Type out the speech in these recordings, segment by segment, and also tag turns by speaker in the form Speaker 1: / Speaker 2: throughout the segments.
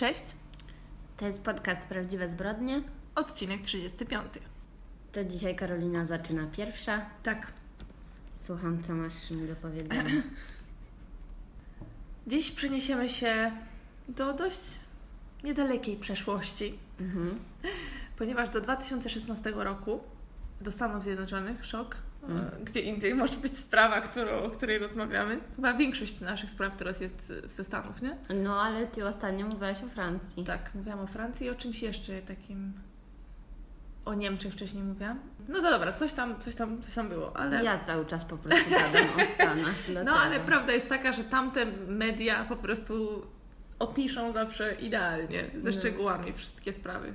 Speaker 1: Cześć,
Speaker 2: To jest podcast Prawdziwe Zbrodnie.
Speaker 1: odcinek 35.
Speaker 2: To dzisiaj Karolina zaczyna pierwsza.
Speaker 1: Tak.
Speaker 2: Słucham, co masz mi do powiedzenia.
Speaker 1: Dziś przeniesiemy się do dość niedalekiej przeszłości,
Speaker 2: Mhm.
Speaker 1: ponieważ do 2016 roku do Stanów Zjednoczonych, szok, gdzie indziej może być sprawa, którą, o której rozmawiamy. Chyba większość naszych spraw teraz jest e, ze Stanów, nie?
Speaker 2: No, ale ty ostatnio mówiłaś o Francji.
Speaker 1: Tak, mówiłam o Francji i o czymś jeszcze takim. O Niemczech wcześniej mówiłam. No to dobra, coś tam, coś tam, coś tam było, ale.
Speaker 2: Ja cały czas po prostu gadam o Stanach.
Speaker 1: No ale prawda jest taka, że tamte media po prostu opiszą zawsze idealnie, ze
Speaker 2: No.
Speaker 1: szczegółami wszystkie sprawy.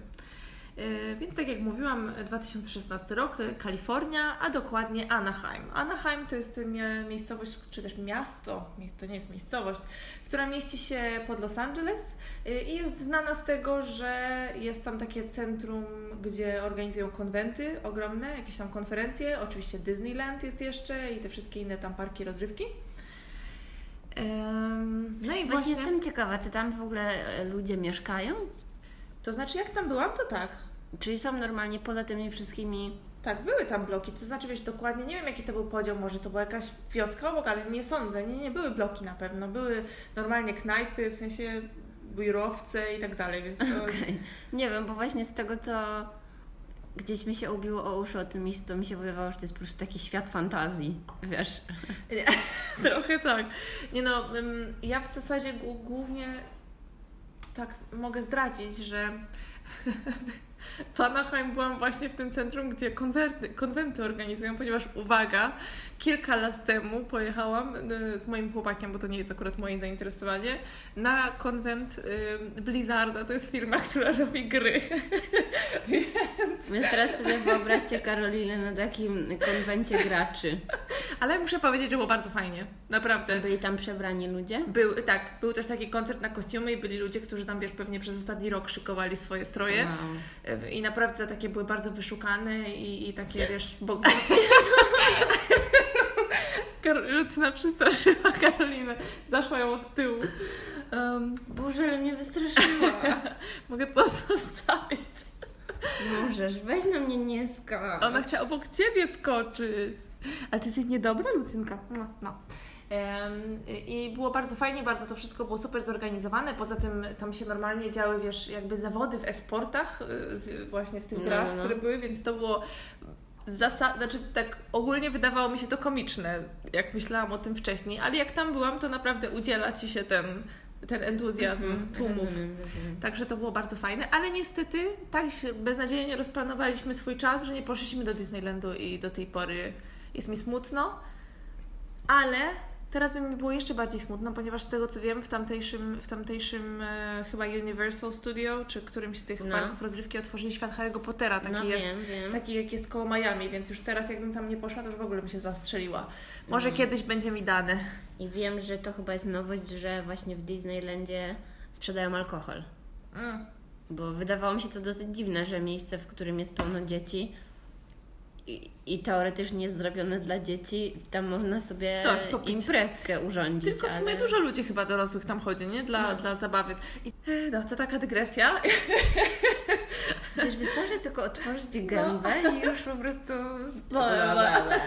Speaker 1: Yy, Więc tak jak mówiłam, 2016 rok, y, Kalifornia, a dokładnie Anaheim. Anaheim to jest mia- miejscowość, czy też miasto, to nie jest miejscowość, która mieści się pod Los Angeles y, i jest znana z tego, że jest tam takie centrum, gdzie organizują konwenty ogromne, jakieś tam konferencje, oczywiście Disneyland jest jeszcze i te wszystkie inne tam parki rozrywki. No i
Speaker 2: Właśnie
Speaker 1: właśnie,
Speaker 2: jestem ciekawa, czy tam w ogóle e, ludzie mieszkają?
Speaker 1: to znaczy jak tam byłam, to tak.
Speaker 2: Czyli są normalnie poza tymi wszystkimi...
Speaker 1: Tak, były tam bloki, to znaczy wiesz dokładnie, nie wiem jaki to był podział, może to była jakaś wioska obok, ale nie sądzę, nie, nie, były bloki na pewno, były normalnie knajpy, w sensie biurowce i tak dalej, więc to...
Speaker 2: Okej. Nie wiem, bo właśnie z tego, co gdzieś mi się ubiło o uszy o tym miejscu, to mi się wydawało, że to jest po prostu taki świat fantazji, wiesz.
Speaker 1: Trochę tak. Nie no, ja w zasadzie głó- głównie tak mogę zdradzić, że w Anaheim byłam właśnie w tym centrum, gdzie konwerty, konwenty organizują, ponieważ uwaga, kilka lat temu pojechałam y, z moim chłopakiem, bo to nie jest akurat moje zainteresowanie, na konwent y, Blizzarda. To jest firma, która robi gry.
Speaker 2: Więc teraz sobie wyobraźcie Karolinę na takim konwencie graczy.
Speaker 1: Ale muszę powiedzieć, że było bardzo fajnie. Naprawdę.
Speaker 2: Byli tam przebrani ludzie?
Speaker 1: Był, tak, był też taki koncert na kostiumy i byli ludzie, którzy tam, wiesz, pewnie przez ostatni rok szykowali swoje stroje.
Speaker 2: Wow.
Speaker 1: I naprawdę takie były bardzo wyszukane i, i takie, wiesz, bo... Lucyna przestraszyła Karolinę. Zaszła ją od tyłu. Um,
Speaker 2: Boże, ale mnie wystraszyła.
Speaker 1: mogę to zostawić.
Speaker 2: Możesz, weź na mnie nie skacz.
Speaker 1: Ona chciała obok ciebie skoczyć. Ale ty jesteś niedobra, Lucynka. No. no. I było bardzo fajnie, bardzo to wszystko było super zorganizowane. Poza tym tam się normalnie działy, wiesz, jakby zawody w e-sportach, y, właśnie w tych
Speaker 2: No,
Speaker 1: grach,
Speaker 2: no, no.
Speaker 1: które były, więc to było zasad, znaczy tak ogólnie wydawało mi się to komiczne, jak myślałam o tym wcześniej, ale jak tam byłam, to naprawdę udziela ci się ten, ten entuzjazm
Speaker 2: Mhm,
Speaker 1: tłumów.
Speaker 2: Rozumiem, rozumiem.
Speaker 1: Także to było bardzo fajne, ale niestety tak beznadziejnie rozplanowaliśmy swój czas, że nie poszliśmy do Disneylandu i do tej pory jest mi smutno, ale teraz by mi było jeszcze bardziej smutno, ponieważ z tego co wiem w tamtejszym, w tamtejszym e, chyba Universal Studio, czy którymś z tych
Speaker 2: No.
Speaker 1: parków rozrywki otworzyli świat Harry'ego Pottera, taki
Speaker 2: no
Speaker 1: jest.
Speaker 2: wiem, wiem.
Speaker 1: Taki jak jest koło Miami, więc już teraz jakbym tam nie poszła, to już w ogóle bym się zastrzeliła. Może
Speaker 2: Mhm.
Speaker 1: kiedyś będzie mi dane.
Speaker 2: I wiem, że to chyba jest nowość, że właśnie w Disneylandzie sprzedają alkohol.
Speaker 1: Mm.
Speaker 2: Bo wydawało mi się to dosyć dziwne, że miejsce, w którym jest pełno dzieci i, i teoretycznie jest zrobione dla dzieci, tam można sobie
Speaker 1: Tak, popić.
Speaker 2: imprezkę urządzić.
Speaker 1: Tylko w sumie
Speaker 2: ale...
Speaker 1: dużo ludzi chyba dorosłych tam chodzi, nie? Dla,
Speaker 2: No.
Speaker 1: dla zabawy. I, no, to taka dygresja.
Speaker 2: Wiesz, wystarczy tylko otworzyć gębę i już po prostu...
Speaker 1: Bla, bla, bla.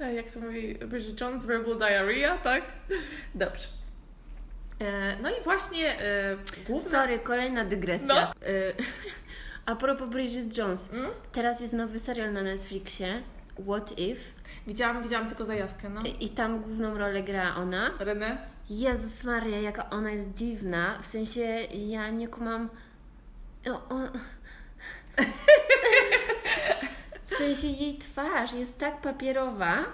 Speaker 1: E, Jak to mówi Bridget Jones, verbal diarrhea, tak? Dobrze. E, No i właśnie e, główna...
Speaker 2: Sorry, kolejna dygresja.
Speaker 1: No.
Speaker 2: Y, A propos Bridget Jones.
Speaker 1: Mm?
Speaker 2: Teraz jest nowy serial na Netflixie, What If?
Speaker 1: Widziałam, widziałam tylko zajawkę, no.
Speaker 2: I tam główną rolę gra ona.
Speaker 1: René?
Speaker 2: Jezus Maria, jaka ona jest dziwna. W sensie ja nie kumam. O. W sensie jej twarz jest tak papierowa.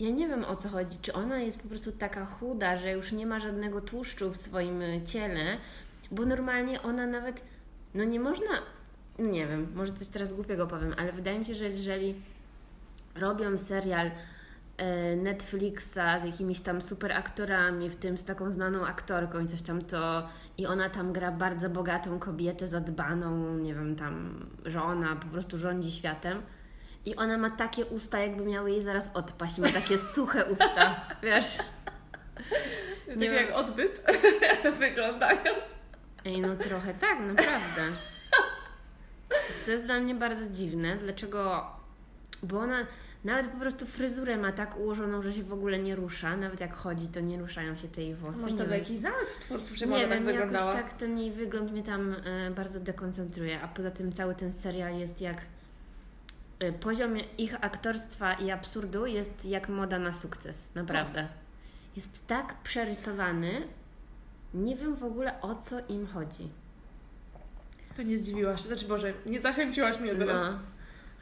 Speaker 2: Ja nie wiem o co chodzi. Czy ona jest po prostu taka chuda, że już nie ma żadnego tłuszczu w swoim ciele, bo normalnie ona nawet. No nie można. Nie wiem, może coś teraz głupiego powiem, ale wydaje mi się, że jeżeli robią serial e, Netflixa z jakimiś tam super aktorami, w tym z taką znaną aktorką i coś tam to i ona tam gra bardzo bogatą kobietę, zadbaną, nie wiem, tam, że ona po prostu rządzi światem i ona ma takie usta, jakby miały jej zaraz odpaść, ma takie suche usta, wiesz?
Speaker 1: tak nie jak odbyt wyglądają.
Speaker 2: Ej, no trochę tak, naprawdę. To jest dla mnie bardzo dziwne. Dlaczego? Bo ona nawet po prostu fryzurę ma tak ułożoną, że się w ogóle nie rusza. Nawet jak chodzi, to nie ruszają się tej włosy.
Speaker 1: Może to był jakiś zamysł twórców, żeby
Speaker 2: nie
Speaker 1: ona tak wyglądała?
Speaker 2: jakoś tak ten jej wygląd mnie tam e, bardzo dekoncentruje. A poza tym cały ten serial jest jak... E, poziom ich aktorstwa i absurdu jest jak moda na sukces. Naprawdę. Jest tak przerysowany. Nie wiem w ogóle o co im chodzi.
Speaker 1: To nie zdziwiłaś się, znaczy Boże, nie zachęciłaś mnie teraz.
Speaker 2: No.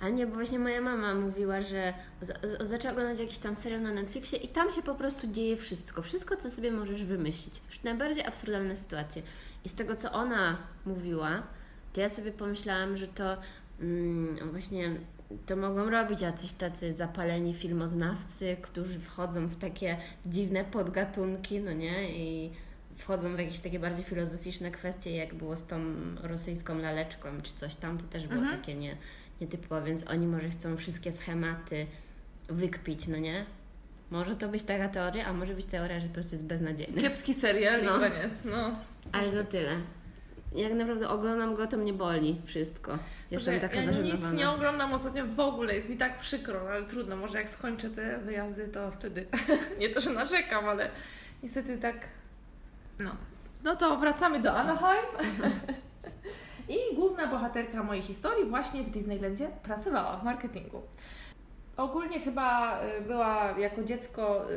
Speaker 2: Ale nie, bo właśnie moja mama mówiła, że z- z- zaczęła oglądać jakiś tam serial na Netflixie i tam się po prostu dzieje wszystko. Wszystko, co sobie możesz wymyślić. Najbardziej absurdalne sytuacje. I z tego, co ona mówiła, to ja sobie pomyślałam, że to mm, właśnie to mogą robić jacyś tacy zapaleni filmoznawcy, którzy wchodzą w takie dziwne podgatunki, no nie? I wchodzą w jakieś takie bardziej filozoficzne kwestie, jak było z tą rosyjską laleczką, czy coś tam, to też było
Speaker 1: Mhm.
Speaker 2: takie nie, nietypowe, więc oni może chcą wszystkie schematy wykpić, no nie? Może to być taka teoria, a może być teoria, że po prostu jest beznadziejny.
Speaker 1: Kiepski serial
Speaker 2: No.
Speaker 1: i koniec, no.
Speaker 2: Ale to tyle. Jak naprawdę oglądam go, to mnie boli wszystko. Jestem
Speaker 1: Że
Speaker 2: taka
Speaker 1: ja nic nie oglądam ostatnio w ogóle, jest mi tak przykro, no ale trudno, może jak skończę te wyjazdy, to wtedy nie to, że narzekam, ale niestety tak, no. No to wracamy do Anaheim. I główna bohaterka mojej historii właśnie w Disneylandzie pracowała w marketingu. Ogólnie chyba y, była jako dziecko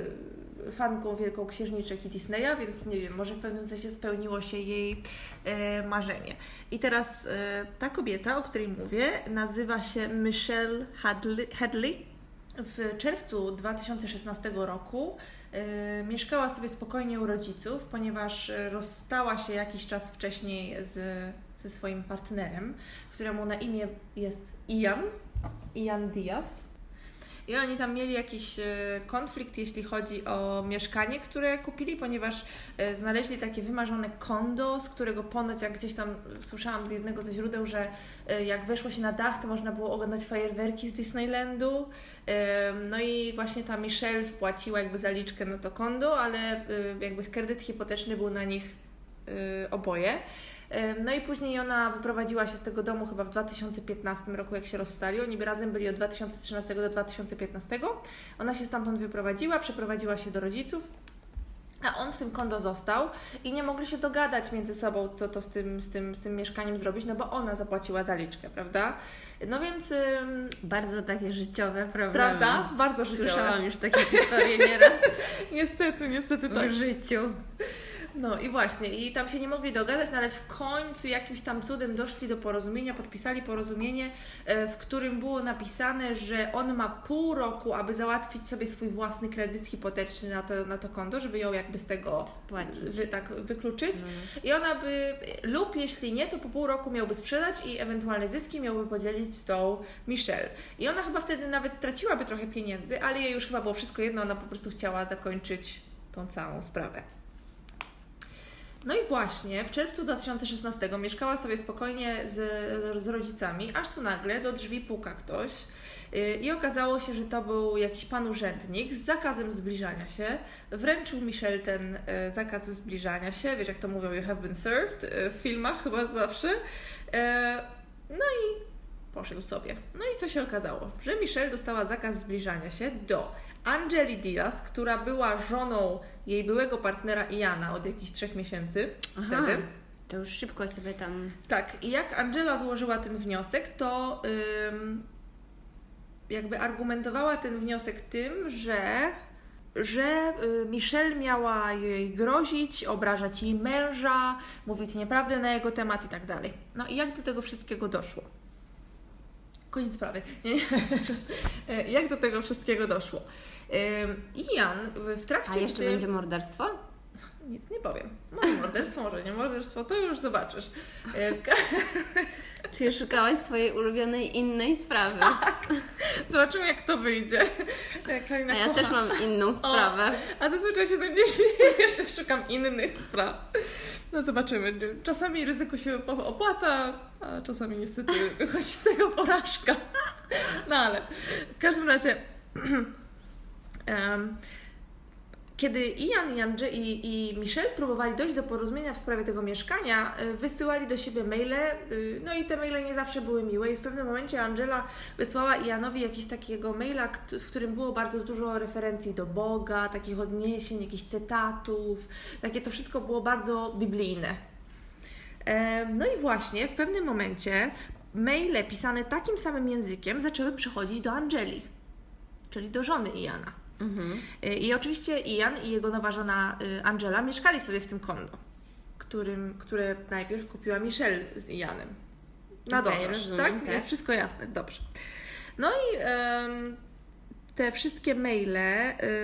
Speaker 1: y, fanką wielką księżniczek i Disneya, więc nie wiem, może w pewnym sensie spełniło się jej e, marzenie. I teraz ta kobieta, o której mówię, nazywa się Michelle Hadley. W czerwcu 2016 roku mieszkała sobie spokojnie u rodziców, ponieważ e, rozstała się jakiś czas wcześniej z, ze swoim partnerem, któremu na imię jest Ian, Ian Diaz. I oni tam mieli jakiś e, konflikt, jeśli chodzi o mieszkanie, które kupili, ponieważ e, znaleźli takie wymarzone kondo, z którego ponoć, jak gdzieś tam słyszałam z jednego ze źródeł, że e, jak weszło się na dach, to można było oglądać fajerwerki z Disneylandu. No i właśnie ta Michelle wpłaciła jakby zaliczkę na to kondo, ale jakby kredyt hipoteczny był na nich oboje. No i później ona wyprowadziła się z tego domu chyba w 2015 roku, jak się rozstali. Oni by razem byli od 2013 do 2015. Ona się stamtąd wyprowadziła, przeprowadziła się do rodziców, a on w tym kondo został i nie mogli się dogadać między sobą, co to z tym, z tym, z tym mieszkaniem zrobić, no bo ona zapłaciła zaliczkę, prawda? No więc, ym,
Speaker 2: Bardzo takie życiowe problemy.
Speaker 1: prawda? Bardzo życiowe.
Speaker 2: Słyszałam już takie historie nieraz
Speaker 1: Niestety, niestety tak.
Speaker 2: w życiu.
Speaker 1: No i właśnie, i tam się nie mogli dogadać, no ale w końcu jakimś tam cudem doszli do porozumienia, podpisali porozumienie, e, w którym było napisane, że on ma pół roku, aby załatwić sobie swój własny kredyt hipoteczny na to, na to konto, żeby ją jakby z tego
Speaker 2: Spłacić.
Speaker 1: wy, tak wykluczyć.
Speaker 2: No.
Speaker 1: I ona by, lub jeśli nie, to po pół roku miałby sprzedać i ewentualne zyski miałby podzielić z tą Michelle. I ona chyba wtedy nawet straciłaby trochę pieniędzy, ale jej już chyba było wszystko jedno, ona po prostu chciała zakończyć tą całą sprawę. No i właśnie w czerwcu 2016 mieszkała sobie spokojnie z, z rodzicami, aż tu nagle do drzwi puka ktoś yy, i okazało się, że to był jakiś pan urzędnik z zakazem zbliżania się. Wręczył Michelle ten y, zakaz zbliżania się, wiesz jak to mówią, you have been served y, w filmach chyba zawsze. Y, no i poszedł sobie. No i co się okazało? Że Michelle dostała zakaz zbliżania się do Angeli Diaz, która była żoną jej byłego partnera Iana od jakichś trzech miesięcy
Speaker 2: Aha,
Speaker 1: wtedy.
Speaker 2: to już szybko sobie tam...
Speaker 1: Tak, i jak Angela złożyła ten wniosek, to ym, jakby argumentowała ten wniosek tym, że że y, Michelle miała jej grozić, obrażać jej męża, mówić nieprawdę na jego temat i tak dalej. No i jak do tego wszystkiego doszło? Koniec sprawy. Nie, nie. Jak do tego wszystkiego doszło? Ym, Ian w trakcie
Speaker 2: A jeszcze
Speaker 1: gdy...
Speaker 2: będzie morderstwo?
Speaker 1: Nic nie powiem. Może morderstwo, może nie morderstwo, to już zobaczysz.
Speaker 2: Czy szukałaś swojej ulubionej innej sprawy?
Speaker 1: Zobaczymy, jak to wyjdzie. Karina
Speaker 2: A ja
Speaker 1: kocha.
Speaker 2: też mam inną sprawę.
Speaker 1: A zazwyczaj się ze mnie jeszcze szukam innych spraw. No zobaczymy. Czasami ryzyko się opłaca, a czasami niestety wychodzi z tego porażka. No ale w każdym razie em, kiedy Ian i, Andrzej, i, i Michelle próbowali dojść do porozumienia w sprawie tego mieszkania, y, wysyłali do siebie maile, y, no i te maile nie zawsze były miłe i w pewnym momencie Angela wysłała Ianowi jakiś takiego maila, w którym było bardzo dużo referencji do Boga, takich odniesień, jakichś cytatów, takie to wszystko było bardzo biblijne. No i właśnie w pewnym momencie maile pisane takim samym językiem zaczęły przychodzić do Angeli, czyli do żony Iana. Mhm. I oczywiście Ian i jego nowa żona y, Angela mieszkali sobie w tym kondo, którym, które najpierw kupiła Michelle z Ianem. Na okay, dobrze, tak? tak? Jest wszystko jasne, dobrze. No i um, te wszystkie maile,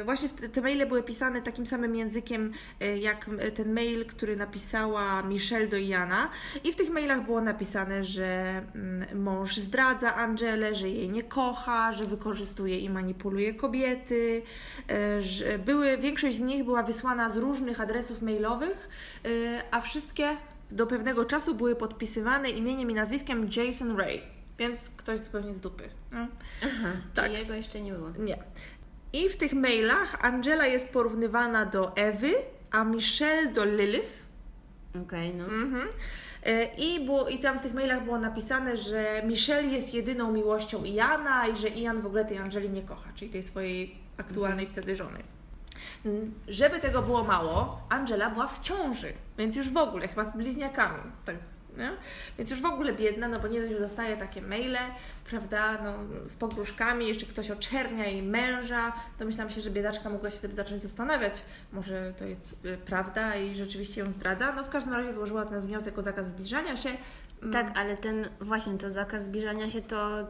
Speaker 1: y, właśnie te maile były pisane takim samym językiem y, jak ten mail, który napisała Michelle do Jana i w tych mailach było napisane, że mm, mąż zdradza Angelę, że jej nie kocha, że wykorzystuje i manipuluje kobiety, y, że były, większość z nich była wysłana z różnych adresów mailowych, a wszystkie do pewnego czasu były podpisywane imieniem i nazwiskiem Jason Ray. Więc ktoś zupełnie z dupy.
Speaker 2: No. Aha, tak. jego jeszcze nie było.
Speaker 1: Nie. I w tych mailach Angela jest porównywana do Ewy, a Michelle do Lilith.
Speaker 2: Okej, okay, no.
Speaker 1: Mhm. E, I, było, I tam w tych mailach było napisane, że Michelle jest jedyną miłością Iana i że Ian w ogóle tej Angeli nie kocha, czyli tej swojej aktualnej mhm. wtedy żony. Mm, żeby tego było mało, Angela była w ciąży, więc już w ogóle, chyba z bliźniakami, tak nie? Więc już w ogóle biedna, no bo nie dość, dostaje takie maile, prawda, no, z pogróżkami, jeszcze ktoś oczernia jej męża, to myślałam się, że biedaczka mogła się wtedy zacząć zastanawiać, może to jest y, prawda i rzeczywiście ją zdradza. No w każdym razie złożyła ten wniosek o zakaz zbliżania się.
Speaker 2: Mm. Tak, ale ten właśnie to zakaz zbliżania się to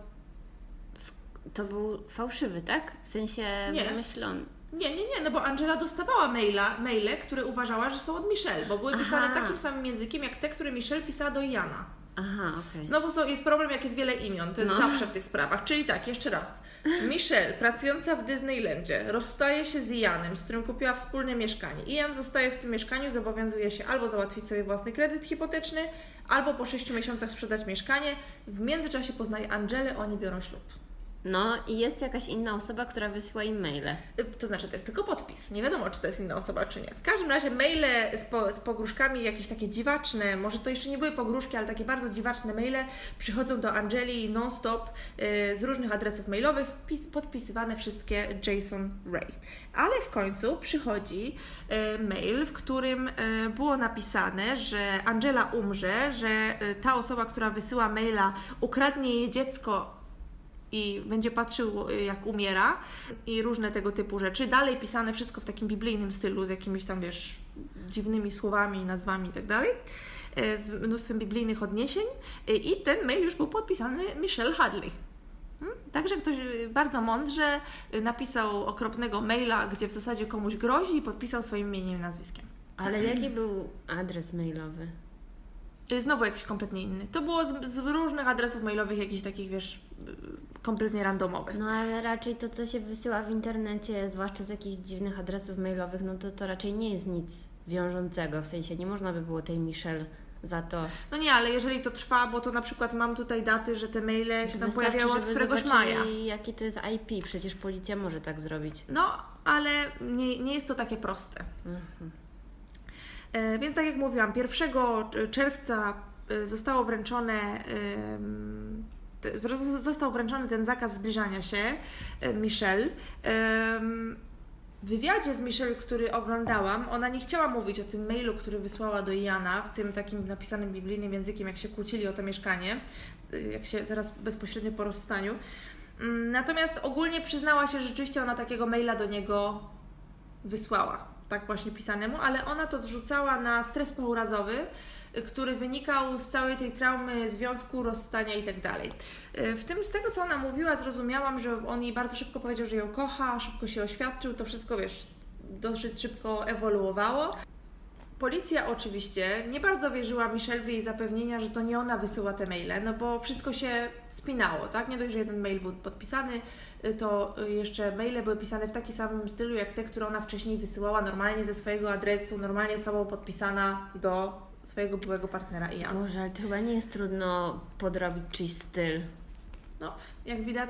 Speaker 2: to był fałszywy, tak? W sensie nie. wymyślony.
Speaker 1: Nie, nie, nie, no bo Angela dostawała maila, maile, które uważała, że są od Michelle, bo były Aha. pisane takim samym językiem, jak te, które Michelle pisała do Jana.
Speaker 2: Aha, okej. Okay.
Speaker 1: Znowu jest problem, jak jest wiele imion, to jest no. zawsze w tych sprawach. Czyli tak, jeszcze raz. Michelle, pracująca w Disneylandzie, rozstaje się z Ianem, z którym kupiła wspólne mieszkanie. Ian zostaje w tym mieszkaniu, zobowiązuje się albo załatwić sobie własny kredyt hipoteczny, albo po 6 miesiącach sprzedać mieszkanie. W międzyczasie poznaje Angelę, oni biorą ślub.
Speaker 2: No i jest jakaś inna osoba, która wysyła im maile.
Speaker 1: To znaczy, to jest tylko podpis. Nie wiadomo, czy to jest inna osoba, czy nie. W każdym razie maile z, po, z pogróżkami, jakieś takie dziwaczne, może to jeszcze nie były pogróżki, ale takie bardzo dziwaczne maile przychodzą do Angeli non-stop yy, z różnych adresów mailowych, pis, podpisywane wszystkie Jason Ray. Ale w końcu przychodzi yy, mail, w którym yy, było napisane, że Angela umrze, że y, ta osoba, która wysyła maila, ukradnie jej dziecko i będzie patrzył, y, jak umiera i różne tego typu rzeczy. Dalej pisane wszystko w takim biblijnym stylu, z jakimiś tam, wiesz, dziwnymi słowami, nazwami i tak e, z mnóstwem biblijnych odniesień. E, I ten mail już był podpisany Michelle Hadley. Hmm? Także ktoś y, bardzo mądrze y, napisał okropnego maila, gdzie w zasadzie komuś grozi i podpisał swoim imieniem i nazwiskiem.
Speaker 2: Ale jaki był adres mailowy?
Speaker 1: Znowu jakiś kompletnie inny. To było z, z różnych adresów mailowych, jakichś takich, wiesz, kompletnie randomowych.
Speaker 2: No ale raczej to, co się wysyła w internecie, zwłaszcza z jakichś dziwnych adresów mailowych, no to to raczej nie jest nic wiążącego. W sensie nie można by było tej Michelle za to.
Speaker 1: No nie, ale jeżeli to trwa, bo to na przykład mam tutaj daty, że te maile się tam pojawiały od któregoś maja.
Speaker 2: jaki to jest IP, przecież policja może tak zrobić.
Speaker 1: No, ale nie, nie jest to takie proste. Mhm. E, więc tak jak mówiłam, 1 czerwca e, zostało wręczone został wręczony ten zakaz zbliżania się e, Michelle. W wywiadzie z Michelle, który oglądałam, ona nie chciała mówić o tym mailu, który wysłała do Jana, w tym takim napisanym biblijnym językiem, jak się kłócili o to mieszkanie, jak się teraz bezpośrednio po rozstaniu. Mm, natomiast ogólnie przyznała się, że rzeczywiście ona takiego maila do niego wysłała tak właśnie pisanemu, ale ona to zrzucała na stres pourazowy, który wynikał z całej tej traumy związku, rozstania i tak dalej. W tym, z tego co ona mówiła, zrozumiałam, że on jej bardzo szybko powiedział, że ją kocha, szybko się oświadczył, to wszystko, wiesz, dosyć szybko ewoluowało. Policja oczywiście nie bardzo wierzyła Michelle w jej zapewnienia, że to nie ona wysyła te maile, no bo wszystko się spinało, tak? Nie dość, że jeden mail był podpisany, to jeszcze maile były pisane w taki samym stylu jak te, które ona wcześniej wysyłała normalnie ze swojego adresu, normalnie sobą podpisana do swojego byłego partnera i ja.
Speaker 2: Boże, ale to chyba nie jest trudno podrobić czyjś styl.
Speaker 1: No, jak widać,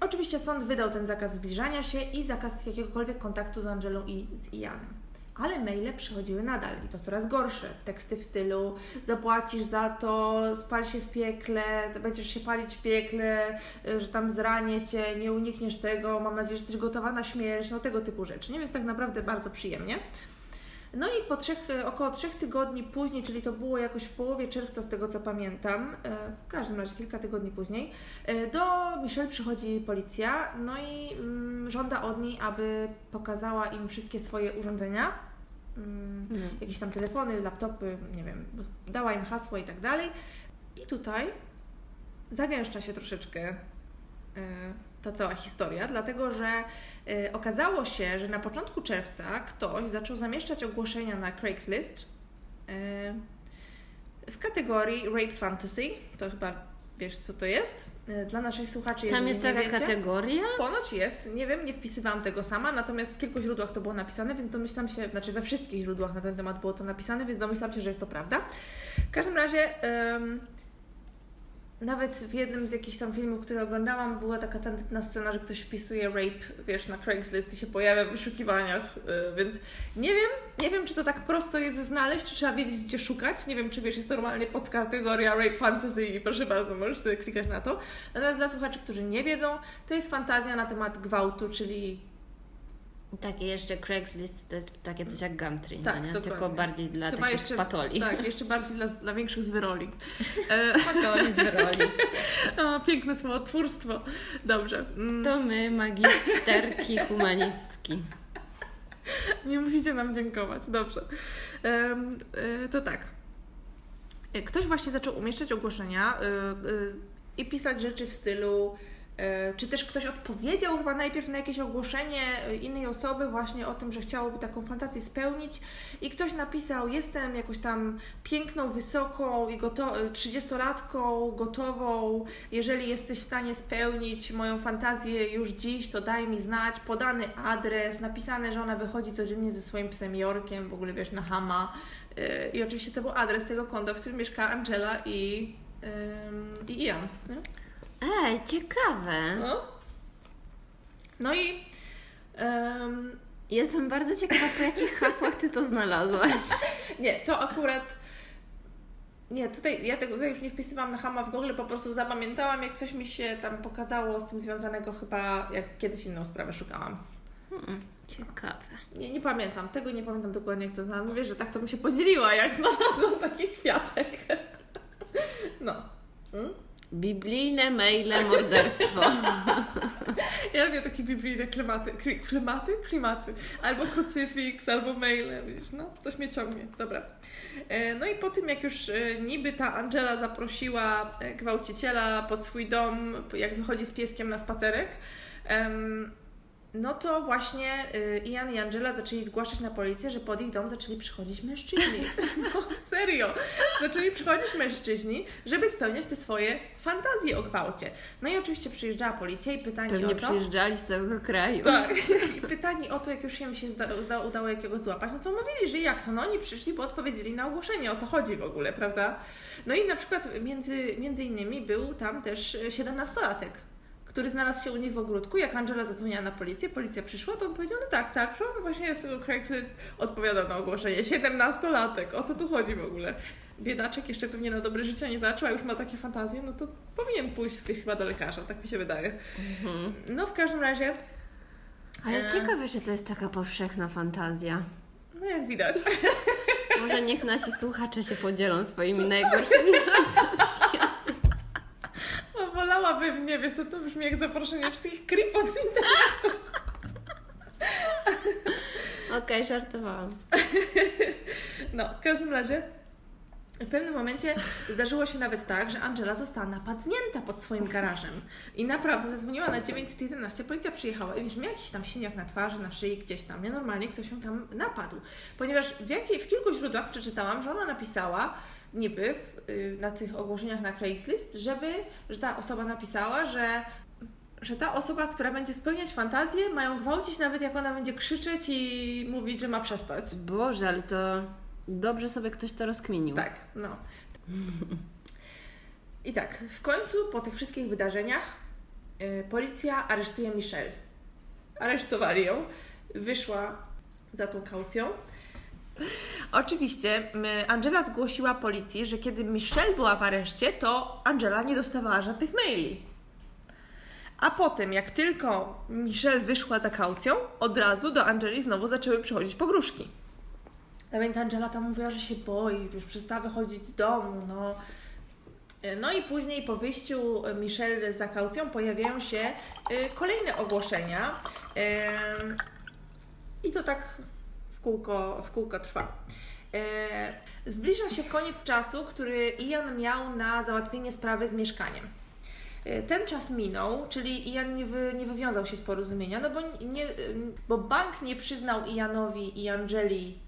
Speaker 1: Oczywiście sąd wydał ten zakaz zbliżania się i zakaz jakiegokolwiek kontaktu z Angelą i z Ianem. Ale maile przychodziły nadal i to coraz gorsze. Teksty w stylu zapłacisz za to, spal się w piekle, będziesz się palić w piekle, y, że tam zranię cię, nie unikniesz tego, mam nadzieję, że jesteś gotowa na śmierć, no tego typu rzeczy. Nie? Więc tak naprawdę bardzo przyjemnie. No i po trzech, około trzech tygodni później, czyli to było jakoś w połowie czerwca z tego co pamiętam, e, w każdym razie kilka tygodni później, e, do Michelle przychodzi policja, no i mm, żąda od niej, aby pokazała im wszystkie swoje urządzenia, mm,
Speaker 2: No.
Speaker 1: jakieś tam telefony, laptopy, nie wiem, dała im hasło i tak dalej. I tutaj zagęszcza się troszeczkę e, ta cała historia, dlatego że e, okazało się, że na początku czerwca ktoś zaczął zamieszczać ogłoszenia na Craigslist e, w kategorii Rape Fantasy. To chyba wiesz, co to jest. E, Dla naszych słuchaczy,
Speaker 2: Tam jest taka
Speaker 1: wiecie,
Speaker 2: kategoria?
Speaker 1: Ponoć jest, nie wiem, nie wpisywałam tego sama, natomiast w kilku źródłach to było napisane, więc domyślam się, znaczy we wszystkich źródłach na ten temat było to napisane, więc domyślam się, że jest to prawda. W każdym razie, nawet w jednym z jakichś tam filmów, które oglądałam, była taka tandetna scena, że ktoś wpisuje rape, wiesz, na Craigslist i się pojawia w wyszukiwaniach, y, więc nie wiem, nie wiem, czy to tak prosto jest znaleźć, czy trzeba wiedzieć, gdzie szukać. Nie wiem, czy wiesz, jest normalnie podkategoria rape fantasy i proszę bardzo, możesz sobie klikać na to. Natomiast dla słuchaczy, którzy nie wiedzą, to jest fantazja na temat gwałtu, czyli
Speaker 2: Takie jeszcze Craigslist to jest takie coś jak Gumtree,
Speaker 1: Tak,
Speaker 2: no nie?
Speaker 1: dokładnie.
Speaker 2: tylko bardziej dla
Speaker 1: Chyba
Speaker 2: takich
Speaker 1: jeszcze-
Speaker 2: patoli.
Speaker 1: tak, jeszcze bardziej dla, dla większych zwyroli. E,
Speaker 2: Patoli z roli.
Speaker 1: o, piękne słowotwórstwo. Dobrze. Mm,
Speaker 2: To my, magisterki humanistki.
Speaker 1: Nie musicie nam dziękować. Dobrze. Em, e, to tak. E, Ktoś właśnie zaczął umieszczać ogłoszenia e, e, i pisać rzeczy w stylu. E, Czy też ktoś odpowiedział chyba najpierw na jakieś ogłoszenie e, innej osoby właśnie o tym, że chciałoby taką fantazję spełnić i ktoś napisał, jestem jakoś tam piękną, wysoką i goto- e, 30-latką, gotową, jeżeli jesteś w stanie spełnić moją fantazję już dziś, to daj mi znać, podany adres, napisane, że ona wychodzi codziennie ze swoim psem Jorkiem, w ogóle wiesz, na Hama i oczywiście to był adres tego konta, w którym mieszka Angela i, i. Nie?
Speaker 2: Ej, ciekawe.
Speaker 1: No. No i em,
Speaker 2: Jestem bardzo ciekawa, po jakich hasłach Ty to znalazłaś.
Speaker 1: nie, to akurat. Nie, tutaj ja tego tutaj już nie wpisywałam na Hama w Google, po prostu zapamiętałam, jak coś mi się tam pokazało z tym związanego, chyba jak kiedyś inną sprawę szukałam.
Speaker 2: Hmm, ciekawe.
Speaker 1: Nie, nie pamiętam, tego nie pamiętam dokładnie, jak to znalazłam. Wiesz, że tak to bym się podzieliła, jak znalazłam taki kwiatek. No. Mm?
Speaker 2: Biblijne maile morderstwo.
Speaker 1: Ja lubię takie biblijne klimaty. Kli, klimaty? Klimaty. Albo krucyfiks, albo maile, wiesz, no, coś mnie ciągnie. Dobra. E, No i po tym, jak już e, niby ta Angela zaprosiła e, gwałciciela pod swój dom, jak wychodzi z pieskiem na spacerek, no to właśnie y, Ian i Angela zaczęli zgłaszać na policję, że pod ich dom zaczęli przychodzić mężczyźni. No serio. Zaczęli przychodzić mężczyźni, żeby spełniać te swoje fantazje o gwałcie. No i oczywiście przyjeżdżała policja i pytanie
Speaker 2: Pewnie
Speaker 1: o to...
Speaker 2: przyjeżdżali z całego kraju.
Speaker 1: Tak. I pytani o to, jak już się się zda, zda, udało jakiegoś złapać, no to mówili, że jak to? No oni przyszli, bo odpowiedzieli na ogłoszenie, o co chodzi w ogóle, prawda? No i na przykład między, między innymi był tam też 17-latek, który znalazł się u nich w ogródku. Jak Angela zadzwoniła na policję, policja przyszła, to on powiedział, no tak, tak, że on właśnie jest z tego Craigslist, odpowiada na ogłoszenie. 17-latek, o co tu chodzi w ogóle? Biedaczek jeszcze pewnie na dobre życie nie zaczął, a już ma takie fantazje, no to powinien pójść gdzieś chyba do lekarza, tak mi się wydaje.
Speaker 2: Mhm.
Speaker 1: No w każdym razie,
Speaker 2: Ale
Speaker 1: E.
Speaker 2: ciekawe, czy to jest taka powszechna fantazja.
Speaker 1: no jak widać,
Speaker 2: Może niech nasi słuchacze się podzielą swoimi najgorszymi fantazjami.
Speaker 1: No wolałabym, nie wiesz, to, to brzmi jak zaproszenie wszystkich creepów z internetu.
Speaker 2: Okej, żartowałam.
Speaker 1: No, w każdym razie w pewnym momencie zdarzyło się nawet tak, że Angela została napadnięta pod swoim garażem. I naprawdę zadzwoniła na 911, policja przyjechała i wiesz, miała jakiś tam siniak na twarzy, na szyi, gdzieś tam. Nienormalnie ktoś ją tam napadł. Ponieważ w, jakiej, w kilku źródłach przeczytałam, że ona napisała niby w, y, na tych ogłoszeniach na Craigslist, żeby, że ta osoba napisała, że że ta osoba, która będzie spełniać fantazję, mają gwałcić nawet jak ona będzie krzyczeć i mówić, że ma przestać.
Speaker 2: Boże, ale to dobrze sobie ktoś to rozkminił.
Speaker 1: Tak, no. I tak, w końcu po tych wszystkich wydarzeniach y, policja aresztuje Michelle. Aresztowali ją, wyszła za tą kaucją. Oczywiście Angela zgłosiła policji, że kiedy Michelle była w areszcie, to Angela nie dostawała żadnych maili. A potem, jak tylko Michelle wyszła za kaucją, od razu do Angeli znowu zaczęły przychodzić pogróżki. No więc Angela tam mówiła, że się boi, już przestała wychodzić z domu, no. No i później po wyjściu Michelle za kaucją pojawiają się y, kolejne ogłoszenia. I to tak kółko, w kółko trwa. E, Zbliża się koniec czasu, który Ian miał na załatwienie sprawy z mieszkaniem. E, Ten czas minął, czyli Ian nie, wy, nie wywiązał się z porozumienia, no bo, nie, bo bank nie przyznał Ianowi i Angeli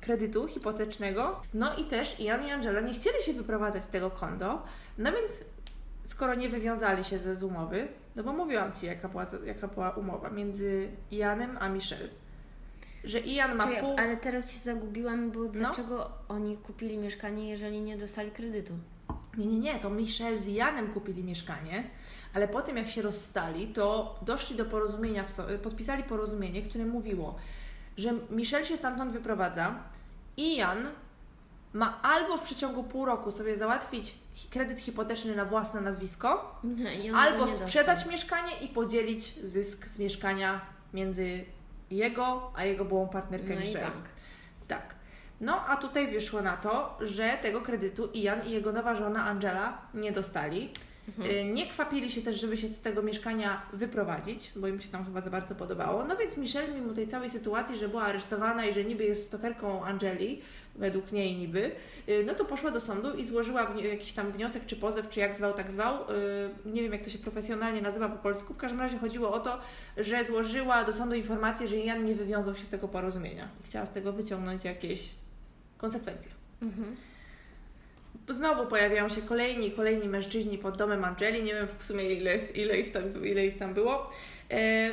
Speaker 1: kredytu hipotecznego, no i też Ian i Angela nie chcieli się wyprowadzać z tego kondo, no więc skoro nie wywiązali się ze z umowy, no bo mówiłam Ci, jaka była, jaka była umowa między Ianem a Michelle, że Ian ma
Speaker 2: Czekaj,
Speaker 1: pół...
Speaker 2: ale teraz się zagubiłam, bo dlaczego oni kupili mieszkanie, jeżeli nie dostali kredytu?
Speaker 1: Nie, nie, nie, to Michelle z Janem kupili mieszkanie, ale po tym jak się rozstali, to doszli do porozumienia, podpisali porozumienie, które mówiło, że Michelle się stamtąd wyprowadza i Jan ma albo w przeciągu pół roku sobie załatwić kredyt hipoteczny na własne nazwisko,
Speaker 2: Nie,
Speaker 1: albo
Speaker 2: nie dostał.
Speaker 1: sprzedać mieszkanie i podzielić zysk z mieszkania między jego a jego byłą partnerkę
Speaker 2: No
Speaker 1: Michelle.
Speaker 2: bank.
Speaker 1: Tak. No, a tutaj wyszło na to, że tego kredytu Ian i jego nowa żona Angela nie dostali. Y, Nie kwapili się też, żeby się z tego mieszkania wyprowadzić, bo im się tam chyba za bardzo podobało. No więc Michelle, mimo tej całej sytuacji, że była aresztowana i że niby jest stokerką Angeli, według niej niby, y, no to poszła do sądu i złożyła jakiś tam wniosek czy pozew, czy jak zwał, tak zwał. Y, Nie wiem, jak to się profesjonalnie nazywa po polsku. W każdym razie chodziło o to, że złożyła do sądu informację, że Jan nie wywiązał się z tego porozumienia i chciała z tego wyciągnąć jakieś konsekwencje.
Speaker 2: Mhm.
Speaker 1: Znowu pojawiają się kolejni kolejni mężczyźni pod domem Angeli. Nie wiem w sumie ile, ile, ich, tam, ile ich tam było. E,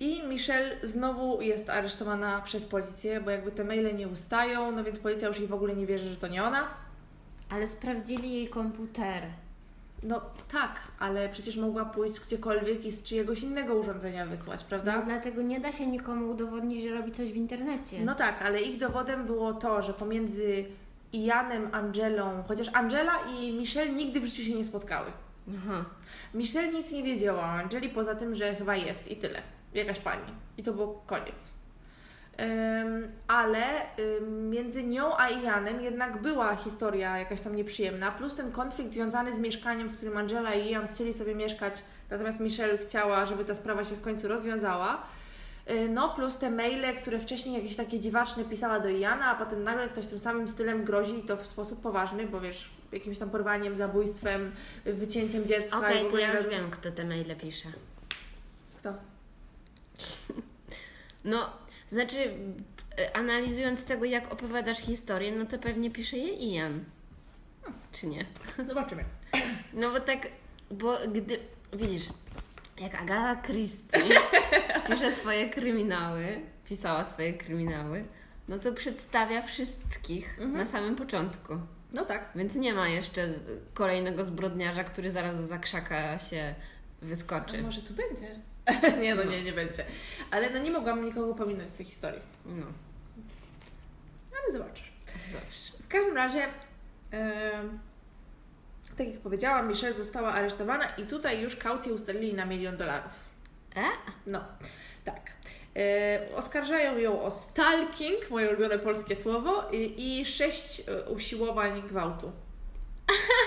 Speaker 1: I Michelle znowu jest aresztowana przez policję, bo jakby te maile nie ustają, no więc policja już jej w ogóle nie wierzy, że to nie ona.
Speaker 2: Ale sprawdzili jej komputer.
Speaker 1: No tak, ale przecież mogła pójść gdziekolwiek i z czyjegoś innego urządzenia wysłać,
Speaker 2: No,
Speaker 1: prawda?
Speaker 2: dlatego nie da się nikomu udowodnić, że robi coś w internecie.
Speaker 1: No tak, ale ich dowodem było to, że pomiędzy Janem, Angelą, chociaż Angela i Michelle nigdy w życiu się nie spotkały.
Speaker 2: Aha.
Speaker 1: Michelle nic nie wiedziała o Angeli, poza tym, że chyba jest i tyle. Jakaś pani. I to był koniec. Ym, ale ym, między nią a Ianem jednak była historia jakaś tam nieprzyjemna, plus ten konflikt związany z mieszkaniem, w którym Angela i Ian chcieli sobie mieszkać, natomiast Michelle chciała, żeby ta sprawa się w końcu rozwiązała. Y, No, plus te maile, które wcześniej jakieś takie dziwaczne pisała do Iana, a potem nagle ktoś tym samym stylem grozi i to w sposób poważny, bo wiesz, jakimś tam porwaniem, zabójstwem, y, wycięciem dziecka
Speaker 2: Okej,
Speaker 1: w
Speaker 2: to ja już wiem, kto te maile pisze.
Speaker 1: Kto?
Speaker 2: No, znaczy, analizując tego, jak opowiadasz historię, no to pewnie pisze je Ian. Czy nie?
Speaker 1: Zobaczymy.
Speaker 2: No bo tak, bo gdy, widzisz, jak Agata Christie pisze swoje kryminały, pisała swoje kryminały, no to przedstawia wszystkich
Speaker 1: Mhm.
Speaker 2: na samym początku.
Speaker 1: No tak.
Speaker 2: Więc nie ma jeszcze kolejnego zbrodniarza, który zaraz za krzaka się wyskoczy.
Speaker 1: A może tu będzie? nie, no nie, nie będzie. Ale no nie mogłam nikogo pominąć z tej historii.
Speaker 2: No,
Speaker 1: Ale zobaczysz.
Speaker 2: dobrze.
Speaker 1: W każdym razie, em, tak jak powiedziałam, Michelle została aresztowana i tutaj już kaucję ustalili na milion dolarów.
Speaker 2: E?
Speaker 1: No, tak. E, oskarżają ją o stalking, moje ulubione polskie słowo, i, i sześć e, usiłowań gwałtu.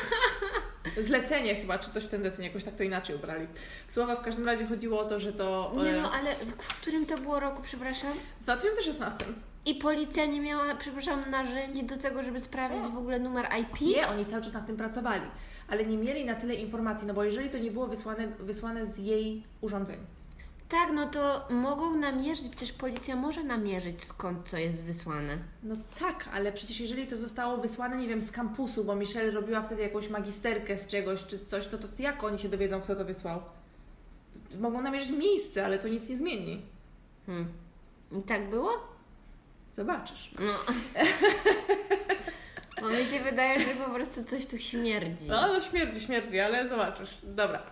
Speaker 1: Zlecenie chyba, czy coś w ten deseń, jakoś tak to inaczej ubrali. Słowa w każdym razie chodziło o to, że to
Speaker 2: Nie
Speaker 1: e,
Speaker 2: no, ale w którym to było roku, przepraszam?
Speaker 1: w 2016.
Speaker 2: I policja nie miała, przepraszam, narzędzi do tego, żeby sprawdzić w ogóle numer IP?
Speaker 1: Nie, oni cały czas nad tym pracowali, ale nie mieli na tyle informacji, no bo jeżeli to nie było wysłane, wysłane z jej urządzeń.
Speaker 2: Tak, no to mogą namierzyć, przecież policja może namierzyć skąd co jest wysłane.
Speaker 1: No tak, ale przecież jeżeli to zostało wysłane, nie wiem, z kampusu, bo Michelle robiła wtedy jakąś magisterkę z czegoś czy coś, no to jak oni się dowiedzą, kto to wysłał? Mogą namierzyć miejsce, ale to nic nie zmieni.
Speaker 2: Hmm. I tak było?
Speaker 1: Zobaczysz.
Speaker 2: No. Bo mi się wydaje, że po prostu coś tu śmierdzi.
Speaker 1: No, no śmierdzi, śmierdzi, ale zobaczysz. Dobra.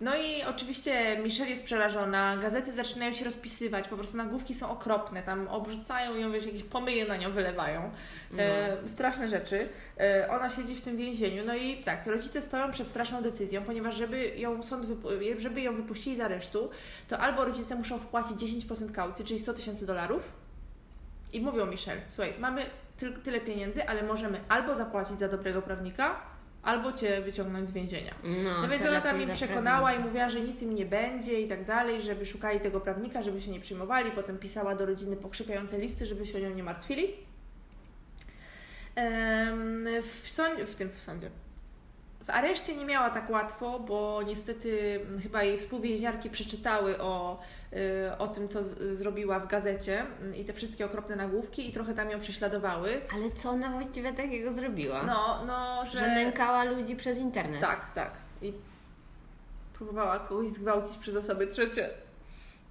Speaker 1: No i oczywiście Michelle jest przerażona, gazety zaczynają się rozpisywać, po prostu nagłówki są okropne, tam obrzucają ją, wiesz, jakieś pomyje na nią wylewają. No. E, straszne rzeczy. E, ona siedzi w tym więzieniu, no i tak, rodzice stoją przed straszną decyzją, ponieważ żeby ją sąd, żeby ją wypuścili z aresztu, to albo rodzice muszą wpłacić 10% kaucji, czyli 100 tysięcy dolarów i mówią Michelle, słuchaj, mamy tyle pieniędzy, ale możemy albo zapłacić za dobrego prawnika, albo cię wyciągnąć z więzienia. No, no więc ona tam mi przekonała i mówiła, że nic im nie będzie i tak dalej, żeby szukali tego prawnika, żeby się nie przyjmowali. Potem pisała do rodziny pokrzepiające listy, żeby się o nią nie martwili. W, w tym w sądzie, w areszcie nie miała tak łatwo, bo niestety chyba jej współwięźniarki przeczytały o, y, o tym, co z, zrobiła w gazecie i te wszystkie okropne nagłówki i trochę tam ją prześladowały.
Speaker 2: Ale co ona właściwie takiego zrobiła?
Speaker 1: No, no, że...
Speaker 2: Że nękała ludzi przez internet.
Speaker 1: Tak, tak. I próbowała kogoś zgwałcić przez osoby trzecie.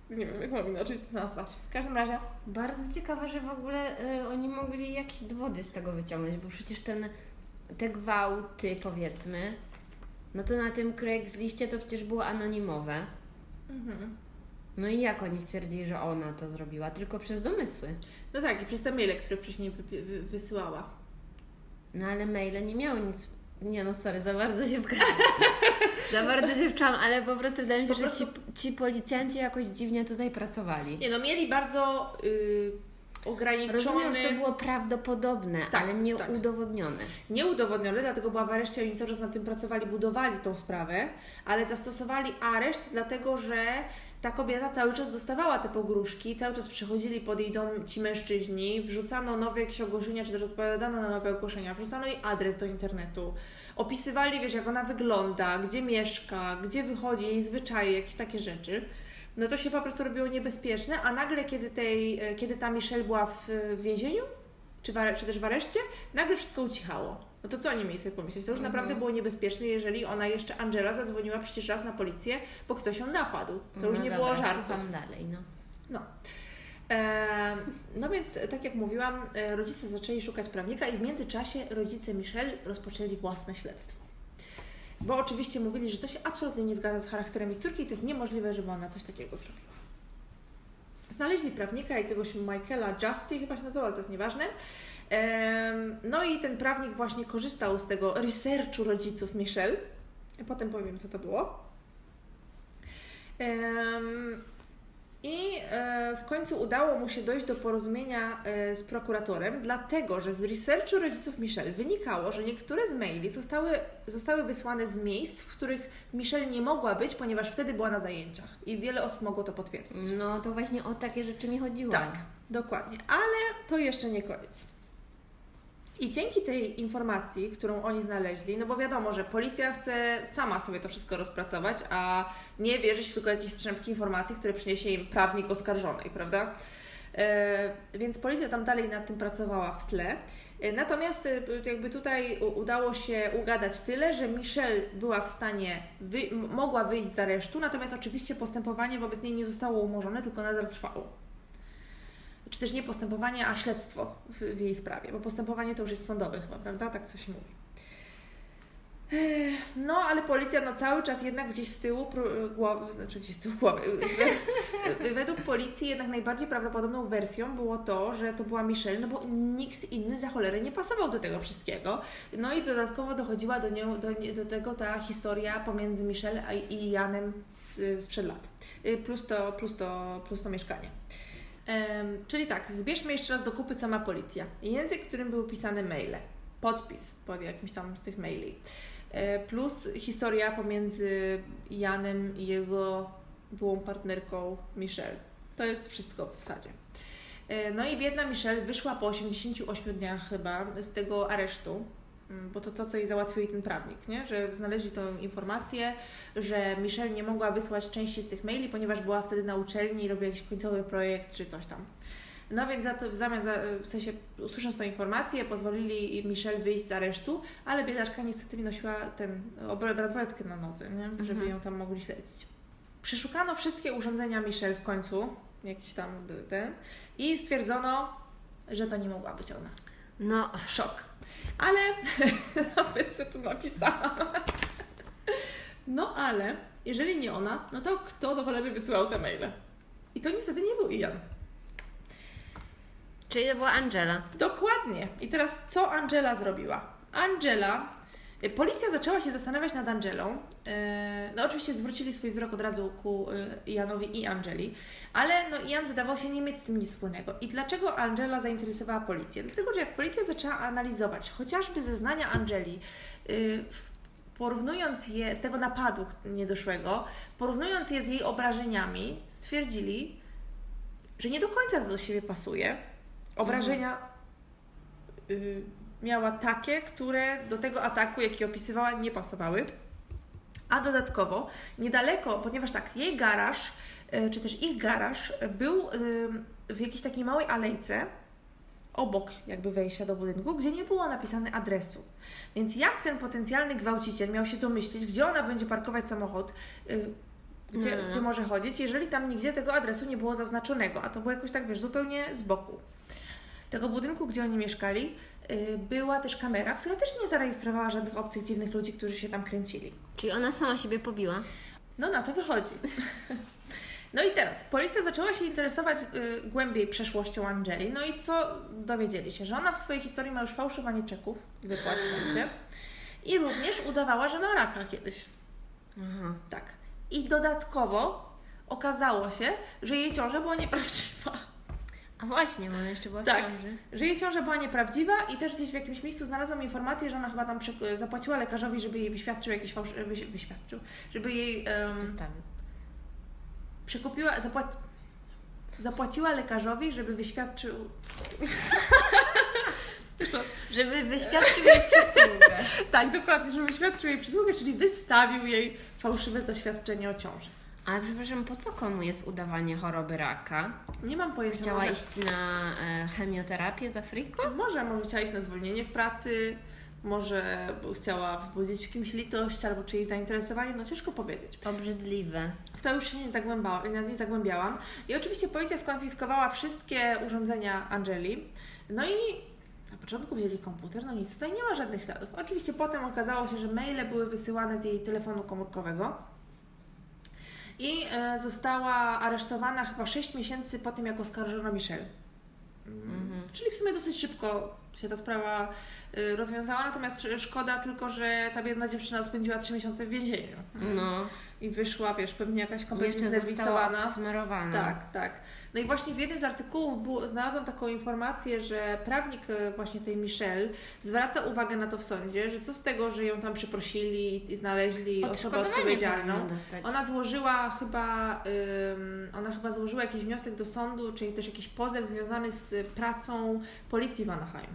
Speaker 1: Nie wiem, jak mam inaczej to nazwać. W każdym razie.
Speaker 2: Bardzo ciekawe, że w ogóle y, oni mogli jakieś dowody z tego wyciągnąć, bo przecież ten te gwałty, powiedzmy, no to na tym Craigsliście to przecież było anonimowe. Mhm. No i jak oni stwierdzili, że ona to zrobiła? Tylko przez domysły.
Speaker 1: No tak, i przez te maile, które wcześniej wy, wy, wysyłała.
Speaker 2: No ale maile nie miały nic. Nie no, sorry, za bardzo się wkręcam. za bardzo się wczam, ale po prostu wydaje mi się, po że prostu... ci, ci policjanci jakoś dziwnie tutaj pracowali.
Speaker 1: Nie no, mieli bardzo. Yy ograniczony.
Speaker 2: Rozumiem, że to było prawdopodobne, tak, ale nie tak. udowodnione.
Speaker 1: Nie udowodnione, dlatego była w areszcie, oni cały czas nad tym pracowali, budowali tą sprawę, ale zastosowali areszt, dlatego że ta kobieta cały czas dostawała te pogróżki, cały czas przychodzili pod jej dom ci mężczyźni, wrzucano nowe jakieś ogłoszenia, czy też odpowiadano na nowe ogłoszenia, wrzucano jej adres do internetu, opisywali, wiesz, jak ona wygląda, gdzie mieszka, gdzie wychodzi, jej zwyczaje, jakieś takie rzeczy no to się po prostu robiło niebezpieczne, a nagle, kiedy, tej, e, kiedy ta Michelle była w, w więzieniu, czy, w, czy też w areszcie, nagle wszystko ucichało. No to co oni mieli sobie pomyśleć? To już mhm. naprawdę było niebezpieczne, jeżeli ona jeszcze, Angela, zadzwoniła przecież raz na policję, bo ktoś ją napadł. To no już nie dobra, było żartów.
Speaker 2: dalej, no.
Speaker 1: No. E, no więc, tak jak mówiłam, e, rodzice zaczęli szukać prawnika i w międzyczasie rodzice Michelle rozpoczęli własne śledztwo. Bo oczywiście mówili, że to się absolutnie nie zgadza z charakterem ich córki i to jest niemożliwe, żeby ona coś takiego zrobiła. Znaleźli prawnika, jakiegoś Michaela Justy, chyba się nazywał, ale to jest nieważne. No i ten prawnik właśnie korzystał z tego researchu rodziców Michelle. Potem powiem, co to było. I e, w końcu udało mu się dojść do porozumienia e, z prokuratorem, dlatego że z researchu rodziców Michelle wynikało, że niektóre z maili zostały, zostały wysłane z miejsc, w których Michelle nie mogła być, ponieważ wtedy była na zajęciach. I wiele osób mogło to potwierdzić.
Speaker 2: No to właśnie o takie rzeczy mi chodziło.
Speaker 1: Tak, dokładnie. Ale to jeszcze nie koniec. I dzięki tej informacji, którą oni znaleźli, no bo wiadomo, że policja chce sama sobie to wszystko rozpracować, a nie wierzyć tylko jakieś strzępki informacji, które przyniesie im prawnik oskarżonej, prawda? E, więc policja tam dalej nad tym pracowała w tle. E, natomiast e, jakby tutaj udało się ugadać tyle, że Michelle była w stanie, wy, mogła wyjść z aresztu, natomiast oczywiście postępowanie wobec niej nie zostało umorzone, tylko nadal trwało czy też nie postępowanie, a śledztwo w, w, jej sprawie, bo postępowanie to już jest sądowe chyba, prawda? Tak się mówi. No, ale policja no, cały czas jednak gdzieś z tyłu głowy, znaczy gdzieś z tyłu głowy. Według policji jednak najbardziej prawdopodobną wersją było to, że to była Michelle, no bo nikt inny za cholerę nie pasował do tego wszystkiego. No i dodatkowo dochodziła do, nią, do, do tego ta historia pomiędzy Michelle i Janem z, sprzed lat. Y, plus to, plus to, plus to mieszkanie. Czyli tak, zbierzmy jeszcze raz do kupy, co ma policja. Język, którym były pisane maile. Podpis pod jakimś tam z tych maili. E, plus historia pomiędzy Janem i jego byłą partnerką Michelle. To jest wszystko w zasadzie. E, no i biedna Michelle wyszła po 88 dniach chyba z tego aresztu. Mm, bo to to, co jej załatwił jej ten prawnik, nie? że znaleźli tą informację, że Michelle nie mogła wysłać części z tych maili, ponieważ była wtedy na uczelni i robiła jakiś końcowy projekt czy coś tam. No więc za to, w zamian, za, w sensie usłysząc tą informację, pozwolili Michelle wyjść z aresztu, ale biedaczka niestety nosiła ten bransoletkę na nodze, nie? żeby mhm. ją tam mogli śledzić. Przeszukano wszystkie urządzenia Michelle w końcu, jakiś tam ten, i stwierdzono, że to nie mogła być ona.
Speaker 2: No.
Speaker 1: Szok. Ale nawet co tu napisałam. No ale jeżeli nie ona, no to kto do cholery wysyłał te maile? I to niestety nie był Ian.
Speaker 2: Czyli to była Angela.
Speaker 1: Dokładnie. I teraz co Angela zrobiła? Angela, policja zaczęła się zastanawiać nad Angelą. E, No oczywiście zwrócili swój wzrok od razu ku y, Ianowi i Angeli, ale no Ian wydawał się nie mieć z tym nic wspólnego. I dlaczego Angela zainteresowała policję? Dlatego, że jak policja zaczęła analizować chociażby zeznania Angeli, y, porównując je z tego napadu niedoszłego, porównując je z jej obrażeniami, stwierdzili, że nie do końca to do siebie pasuje. Obrażenia y, miała takie, które do tego ataku, jaki opisywała, nie pasowały. A dodatkowo, niedaleko, ponieważ tak, jej garaż, y, czy też ich garaż był y, w jakiejś takiej małej alejce, obok jakby wejścia do budynku, gdzie nie było napisane adresu. Więc jak ten potencjalny gwałciciel miał się domyślić, gdzie ona będzie parkować samochód, y, gdzie,
Speaker 2: no.
Speaker 1: gdzie może chodzić, jeżeli tam nigdzie tego adresu nie było zaznaczonego, a to było jakoś tak, wiesz, zupełnie z boku. Tego budynku, gdzie oni mieszkali, była też kamera, która też nie zarejestrowała żadnych obcych, dziwnych ludzi, którzy się tam kręcili.
Speaker 2: Czyli ona sama siebie pobiła.
Speaker 1: No na to wychodzi. No i teraz, policja zaczęła się interesować y, głębiej przeszłością Angeli. No i co dowiedzieli się? Że ona w swojej historii ma już fałszowanie czeków, wypłat w sensie. I również udawała, że ma raka kiedyś.
Speaker 2: Aha.
Speaker 1: Tak. I dodatkowo okazało się, że jej ciąża była nieprawdziwa.
Speaker 2: A właśnie, ona jeszcze była w
Speaker 1: Tak.
Speaker 2: ciąży.
Speaker 1: Że jej ciąża była nieprawdziwa i też gdzieś w jakimś miejscu znalazłam informację, że ona chyba tam zapłaciła lekarzowi, żeby jej wyświadczył jakiś fałsz... wyś- wyświadczył, żeby jej em,
Speaker 2: Wystawił.
Speaker 1: przekupiła, zapłac... zapłaciła lekarzowi, żeby wyświadczył.
Speaker 2: Żeby wyświadczył jej przysługę.
Speaker 1: tak, dokładnie, żeby wyświadczył jej przysługę, czyli wystawił jej fałszywe zaświadczenie o ciąży.
Speaker 2: Ale przepraszam, po co komu jest udawanie choroby raka?
Speaker 1: Nie mam pojęcia.
Speaker 2: Chciała
Speaker 1: może...
Speaker 2: iść na e, chemioterapię z Afriką?
Speaker 1: Może, może chciała iść na zwolnienie w pracy, może chciała wzbudzić w kimś litość albo czyjeś zainteresowanie, no ciężko powiedzieć.
Speaker 2: Obrzydliwe.
Speaker 1: W to już się nie, zagłęba, nie zagłębiałam. I oczywiście policja skonfiskowała wszystkie urządzenia Angeli. No i na początku wzięli komputer, no nic, tutaj nie ma żadnych śladów. Oczywiście potem okazało się, że maile były wysyłane z jej telefonu komórkowego. I e, została aresztowana chyba 6 miesięcy po tym, jak oskarżono Michelle.
Speaker 2: Mhm.
Speaker 1: Czyli w sumie dosyć szybko się ta sprawa y, rozwiązała, natomiast sz- szkoda tylko, że ta biedna dziewczyna spędziła 3 miesiące w więzieniu.
Speaker 2: No,
Speaker 1: I wyszła, wiesz, pewnie jakaś kompletnie znerwicowana.
Speaker 2: obsmarowana.
Speaker 1: Tak, tak. No i właśnie w jednym z artykułów było, znalazłam taką informację, że prawnik e, właśnie tej Michelle zwraca uwagę na to w sądzie, że co z tego, że ją tam przeprosili i znaleźli osobę odpowiedzialną. Ona złożyła chyba, ym, ona chyba złożyła jakiś wniosek do sądu, czyli też jakiś pozew związany z pracą policji w Anaheim.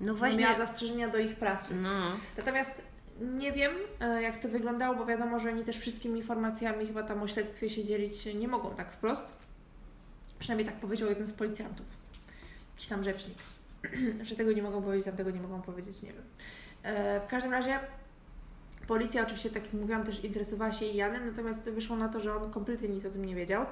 Speaker 2: No właśnie.
Speaker 1: Miała zastrzeżenia do ich pracy.
Speaker 2: No.
Speaker 1: Natomiast nie wiem, e, jak to wyglądało, bo wiadomo, że oni też wszystkimi informacjami chyba tam o śledztwie się dzielić nie mogą tak wprost. Przynajmniej tak powiedział jeden z policjantów. Jakiś tam rzecznik. że tego nie mogą powiedzieć, tam tego nie mogą powiedzieć, nie wiem. E, W każdym razie policja oczywiście, tak jak mówiłam, też interesowała się Janem, natomiast wyszło na to, że on kompletnie nic o tym nie wiedział.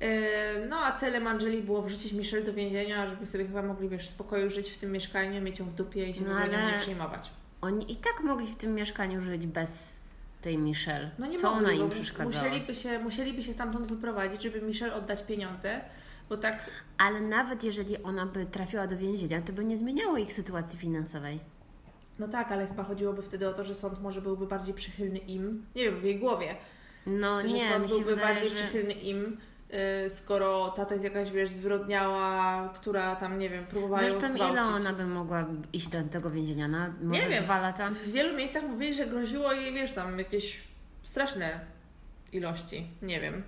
Speaker 1: E, No a celem Angeli było wrzucić Michelle do więzienia, żeby sobie chyba mogli wiesz, w spokoju żyć w tym mieszkaniu, mieć ją w dupie i się
Speaker 2: No ale-
Speaker 1: nie przejmować.
Speaker 2: Oni i tak mogli w tym mieszkaniu żyć bez tej Michelle.
Speaker 1: No nie
Speaker 2: Co
Speaker 1: mogli,
Speaker 2: ona im przeszkadzała?
Speaker 1: Musieliby się, musieliby się stamtąd wyprowadzić, żeby Michelle oddać pieniądze, bo tak,
Speaker 2: Ale nawet jeżeli ona by trafiła do więzienia, to by nie zmieniało ich sytuacji finansowej.
Speaker 1: no tak, ale chyba chodziło wtedy o to, że sąd może byłby bardziej przychylny im, nie wiem, w jej głowie,
Speaker 2: No
Speaker 1: że
Speaker 2: nie,
Speaker 1: sąd byłby
Speaker 2: wydaje,
Speaker 1: bardziej
Speaker 2: że...
Speaker 1: przychylny im, skoro ta to jest jakaś, wiesz, zwyrodniała, która tam, nie wiem, próbowała ją
Speaker 2: Zresztą ile ona by mogła iść do tego więzienia? Na może
Speaker 1: wiem.
Speaker 2: dwa lata?
Speaker 1: W wielu miejscach mówili, że groziło jej, wiesz, tam jakieś straszne ilości, nie wiem.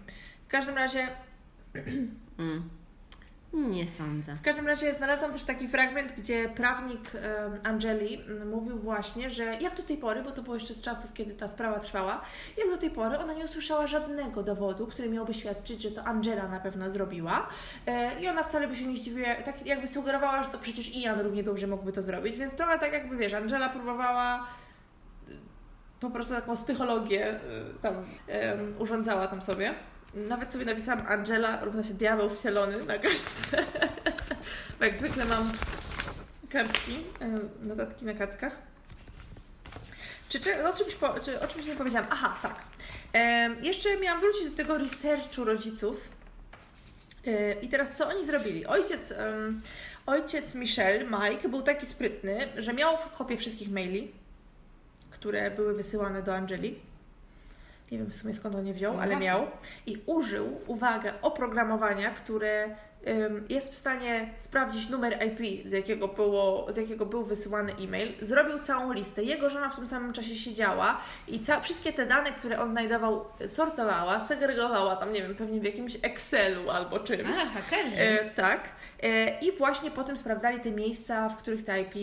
Speaker 1: W każdym razie
Speaker 2: Mm. Nie sądzę.
Speaker 1: W każdym razie znalazłam też taki fragment, gdzie prawnik Angeli m, mówił właśnie, że jak do tej pory, bo to było jeszcze z czasów, kiedy ta sprawa trwała, jak do tej pory ona nie usłyszała żadnego dowodu, który miałby świadczyć, że to Angela na pewno zrobiła. E, I ona wcale by się nie zdziwiła, tak jakby sugerowała, że to przecież Ian równie dobrze mógłby to zrobić, więc trochę tak jakby, wiesz, Angela próbowała y, po prostu taką psychologię y, tam urządzała tam sobie. Nawet sobie napisałam Angela równa się diabeł wcielony na kartce. Bo jak zwykle mam kartki, e, notatki na kartkach. Czy, czy, o, czymś po, czy o czymś nie powiedziałam? Aha, tak. Em, jeszcze miałam wrócić do tego researchu rodziców. E, I teraz co oni zrobili? Ojciec, em, ojciec Michel, Mike, był taki sprytny, że miał kopię wszystkich maili, które były wysyłane do Angeli. Nie wiem w sumie skąd on je wziął,
Speaker 2: No
Speaker 1: ale
Speaker 2: właśnie.
Speaker 1: miał. I użył, uwaga, oprogramowania, które jest w stanie sprawdzić numer IP, z jakiego, było, z jakiego był wysyłany e-mail. Zrobił całą listę. Jego żona w tym samym czasie siedziała i ca- wszystkie te dane, które on znajdował, sortowała, segregowała tam, nie wiem, pewnie w jakimś Excelu albo czymś.
Speaker 2: A, hakerzy.
Speaker 1: E, tak. E, I właśnie potem sprawdzali te miejsca, w których te IP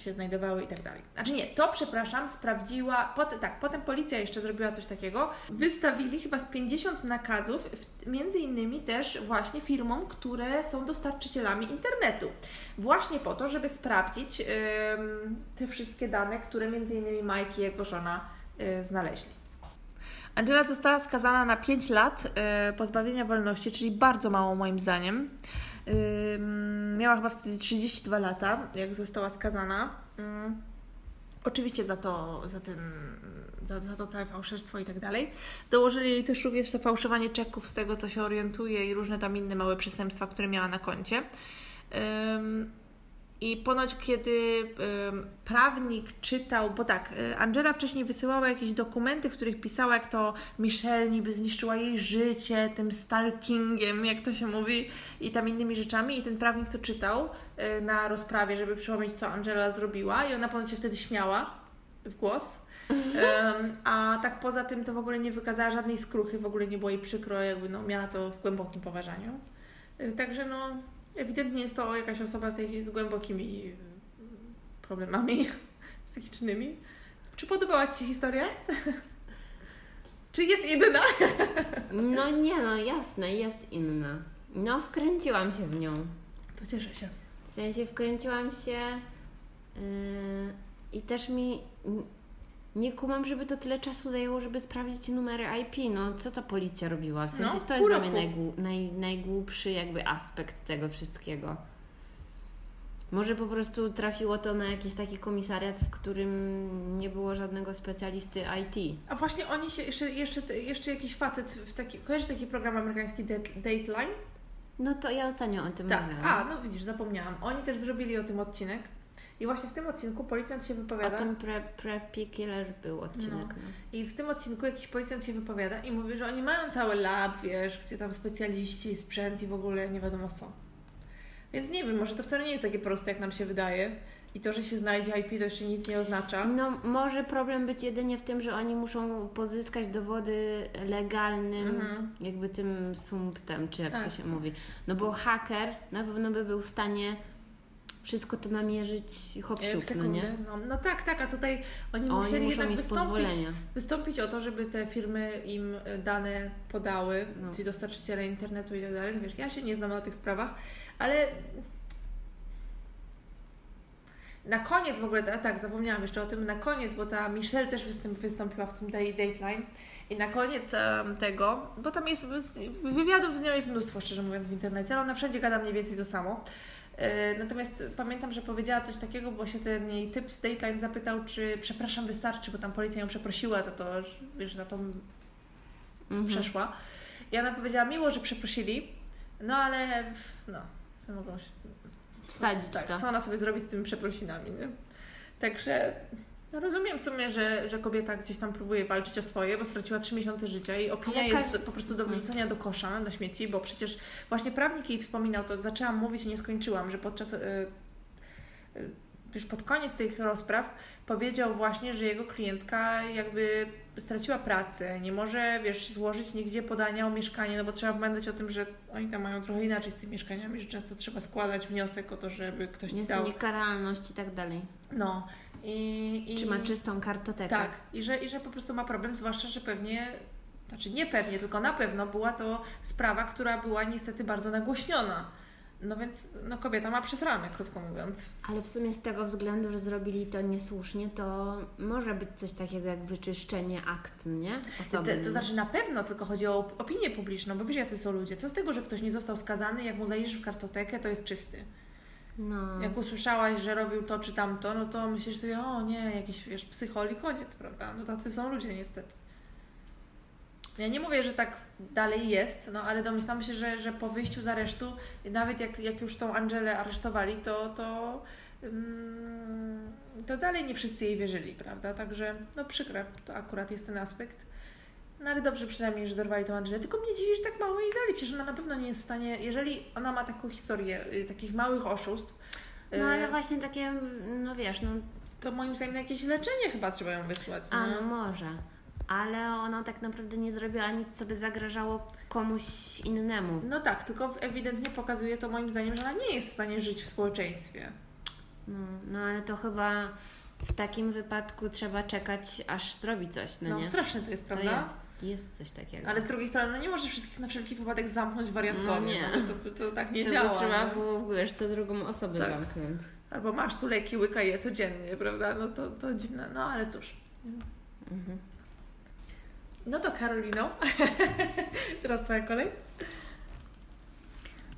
Speaker 1: się znajdowały i tak dalej. Znaczy nie, to przepraszam, sprawdziła. Potem, tak, potem policja jeszcze zrobiła coś takiego. Wystawili chyba z 50 nakazów, w, między innymi też właśnie firmom, które są dostarczycielami internetu. Właśnie po to, żeby sprawdzić em, te wszystkie dane, które innymi Mike i jego żona e, znaleźli. Angela została skazana na 5 lat e, pozbawienia wolności, czyli bardzo mało moim zdaniem. Miała chyba wtedy 32 lata, jak została skazana. Ym, Oczywiście za to, za, ten, za, za to całe fałszerstwo i tak dalej. Dołożyli jej też również to fałszowanie czeków z tego, co się orientuje i różne tam inne małe przestępstwa, które miała na koncie. Ym, I ponoć, kiedy ym, prawnik czytał, bo tak, y, Angela wcześniej wysyłała jakieś dokumenty, w których pisała, jak to Michelle niby zniszczyła jej życie, tym stalkingiem, jak to się mówi, i tam innymi rzeczami. I ten prawnik to czytał y, na rozprawie, żeby przypomnieć, co Angela zrobiła, i ona ponoć się wtedy śmiała w głos. Ym, a tak poza tym to w ogóle nie wykazała żadnej skruchy, w ogóle nie było jej przykro, jakby no, miała to w głębokim poważaniu. Y, Także no, ewidentnie jest to jakaś osoba z, z głębokimi y, problemami psychicznymi. Czy podobała Ci się historia? Czy jest inna?
Speaker 2: No nie, no jasne, jest inna. No, wkręciłam się w nią.
Speaker 1: To cieszę się.
Speaker 2: W sensie wkręciłam się yy, i też mi nie kumam, żeby to tyle czasu zajęło, żeby sprawdzić numery IP. No, co ta policja robiła? W sensie
Speaker 1: No,
Speaker 2: to jest dla mnie najgłu- naj, najgłupszy jakby aspekt tego wszystkiego. Może po prostu trafiło to na jakiś taki komisariat, w którym nie było żadnego specjalisty IT.
Speaker 1: A właśnie oni się, jeszcze, jeszcze, jeszcze jakiś facet w taki, kojarzysz taki program amerykański Dat- Dateline?
Speaker 2: No to ja ostatnio o tym
Speaker 1: Tak.
Speaker 2: mówiłam.
Speaker 1: A, no widzisz, zapomniałam. Oni też zrobili o tym odcinek. I właśnie w tym odcinku policjant się
Speaker 2: o
Speaker 1: wypowiada.
Speaker 2: tym pre, Preppy Killer był odcinek.
Speaker 1: No.
Speaker 2: No.
Speaker 1: I w tym odcinku jakiś policjant się wypowiada i mówi, że oni mają cały lab, wiesz, gdzie tam specjaliści, sprzęt i w ogóle nie wiadomo co. Więc nie wiem, może to wcale nie jest takie proste, jak nam się wydaje. I to, że się znajdzie IP, to jeszcze nic nie oznacza.
Speaker 2: No, może problem być jedynie w tym, że oni muszą pozyskać dowody legalnym,
Speaker 1: Mhm.
Speaker 2: jakby tym sumptem, czy jak
Speaker 1: Tak.
Speaker 2: to się mówi. No bo haker na pewno by był w stanie wszystko to namierzyć hop
Speaker 1: E,
Speaker 2: siup, no nie?
Speaker 1: No, no tak, tak, a tutaj oni,
Speaker 2: Oni
Speaker 1: musieli jednak wystąpić, wystąpić o to, żeby te firmy im e, dane podały,
Speaker 2: No.
Speaker 1: ci dostarczyciele internetu i tak dalej. Wiesz, ja się nie znam na tych sprawach, ale na koniec w ogóle, tak, zapomniałam jeszcze o tym, na koniec, bo ta Michelle też wystąp, wystąpiła w tym Dateline i na koniec tego, bo tam jest, wywiadów z nią jest mnóstwo, szczerze mówiąc, w internecie, ale ona wszędzie gada mniej więcej to samo. E, Natomiast pamiętam, że powiedziała coś takiego, bo się ten jej typ z Dateline zapytał, czy przepraszam wystarczy, bo tam policja ją przeprosiła za to, że, wiesz, za tą co
Speaker 2: Mhm.
Speaker 1: przeszła. I ona powiedziała, miło, że przeprosili, no ale no, co mogą się,
Speaker 2: Wsadzić
Speaker 1: tak,
Speaker 2: to.
Speaker 1: co ona sobie zrobi z tymi przeprosinami, nie? Także no rozumiem w sumie, że, że kobieta gdzieś tam próbuje walczyć o swoje, bo straciła trzy miesiące życia i opinia jest po prostu do wyrzucenia do kosza na śmieci, bo przecież właśnie prawnik jej wspominał, to zaczęłam mówić i nie skończyłam, że podczas... y, y, już pod koniec tych rozpraw powiedział właśnie, że jego klientka jakby straciła pracę, nie może, wiesz, złożyć nigdzie podania o mieszkanie, no bo trzeba pamiętać o tym, że oni tam mają trochę inaczej z tymi mieszkaniami, że często trzeba składać wniosek o to, żeby ktoś
Speaker 2: Jest
Speaker 1: dał.
Speaker 2: niekaralność i tak dalej.
Speaker 1: No. I, i,
Speaker 2: Czy ma czystą kartotekę?
Speaker 1: Tak, i że, i że po prostu ma problem, zwłaszcza, że pewnie, znaczy nie pewnie, tylko na pewno była to sprawa, która była niestety bardzo nagłośniona. No więc no, kobieta ma przesrane, krótko mówiąc.
Speaker 2: Ale w sumie z tego względu, że zrobili to niesłusznie, to może być coś takiego jak wyczyszczenie akt, nie?
Speaker 1: To,
Speaker 2: Osobnym.
Speaker 1: to znaczy na pewno tylko chodzi o op- opinię publiczną, bo wiesz jacy są ludzie. Co z tego, że ktoś nie został skazany, jak mu zajrzysz w kartotekę, to jest czysty.
Speaker 2: No.
Speaker 1: Jak usłyszałaś, że robił to czy tamto, no to myślisz sobie, o nie, jakiś wiesz, psycholi, koniec, prawda? No tacy są ludzie niestety. Ja nie mówię, że tak dalej jest, no ale domyślam się, że, że po wyjściu z aresztu, nawet jak, jak już tą Angelę aresztowali, to, to, mm, to dalej nie wszyscy jej wierzyli, prawda? Także no przykre, to akurat jest ten aspekt. No ale dobrze przynajmniej, że dorwali tą Angelę. Tylko mnie dziwi, że tak mało jej dali. Przecież ona na pewno nie jest w stanie, jeżeli ona ma taką historię y, takich małych oszustw,
Speaker 2: No ale
Speaker 1: y,
Speaker 2: właśnie takie, no wiesz, no
Speaker 1: to moim zdaniem na jakieś leczenie chyba trzeba ją wysłać.
Speaker 2: A, no może. Ale ona tak naprawdę nie zrobiła nic, co by zagrażało komuś innemu.
Speaker 1: No tak, tylko ewidentnie pokazuje to moim zdaniem, że ona nie jest w stanie żyć w społeczeństwie.
Speaker 2: No, no ale to chyba w takim wypadku trzeba czekać, aż zrobi coś, no,
Speaker 1: No
Speaker 2: nie?
Speaker 1: straszne to jest,
Speaker 2: To
Speaker 1: prawda?
Speaker 2: jest, jest coś takiego.
Speaker 1: Ale z drugiej strony, no nie możesz wszystkich na wszelki wypadek zamknąć wariatkowie.
Speaker 2: No nie.
Speaker 1: No, to, to tak nie
Speaker 2: to
Speaker 1: działa.
Speaker 2: by trzeba
Speaker 1: no.
Speaker 2: było, wiesz, co drugą osobę
Speaker 1: Tak.
Speaker 2: zamknąć.
Speaker 1: Albo masz tu leki, łykaj je codziennie, prawda? No to, to dziwne. No ale cóż.
Speaker 2: Mhm.
Speaker 1: No to Karolino. Teraz Twoja kolej.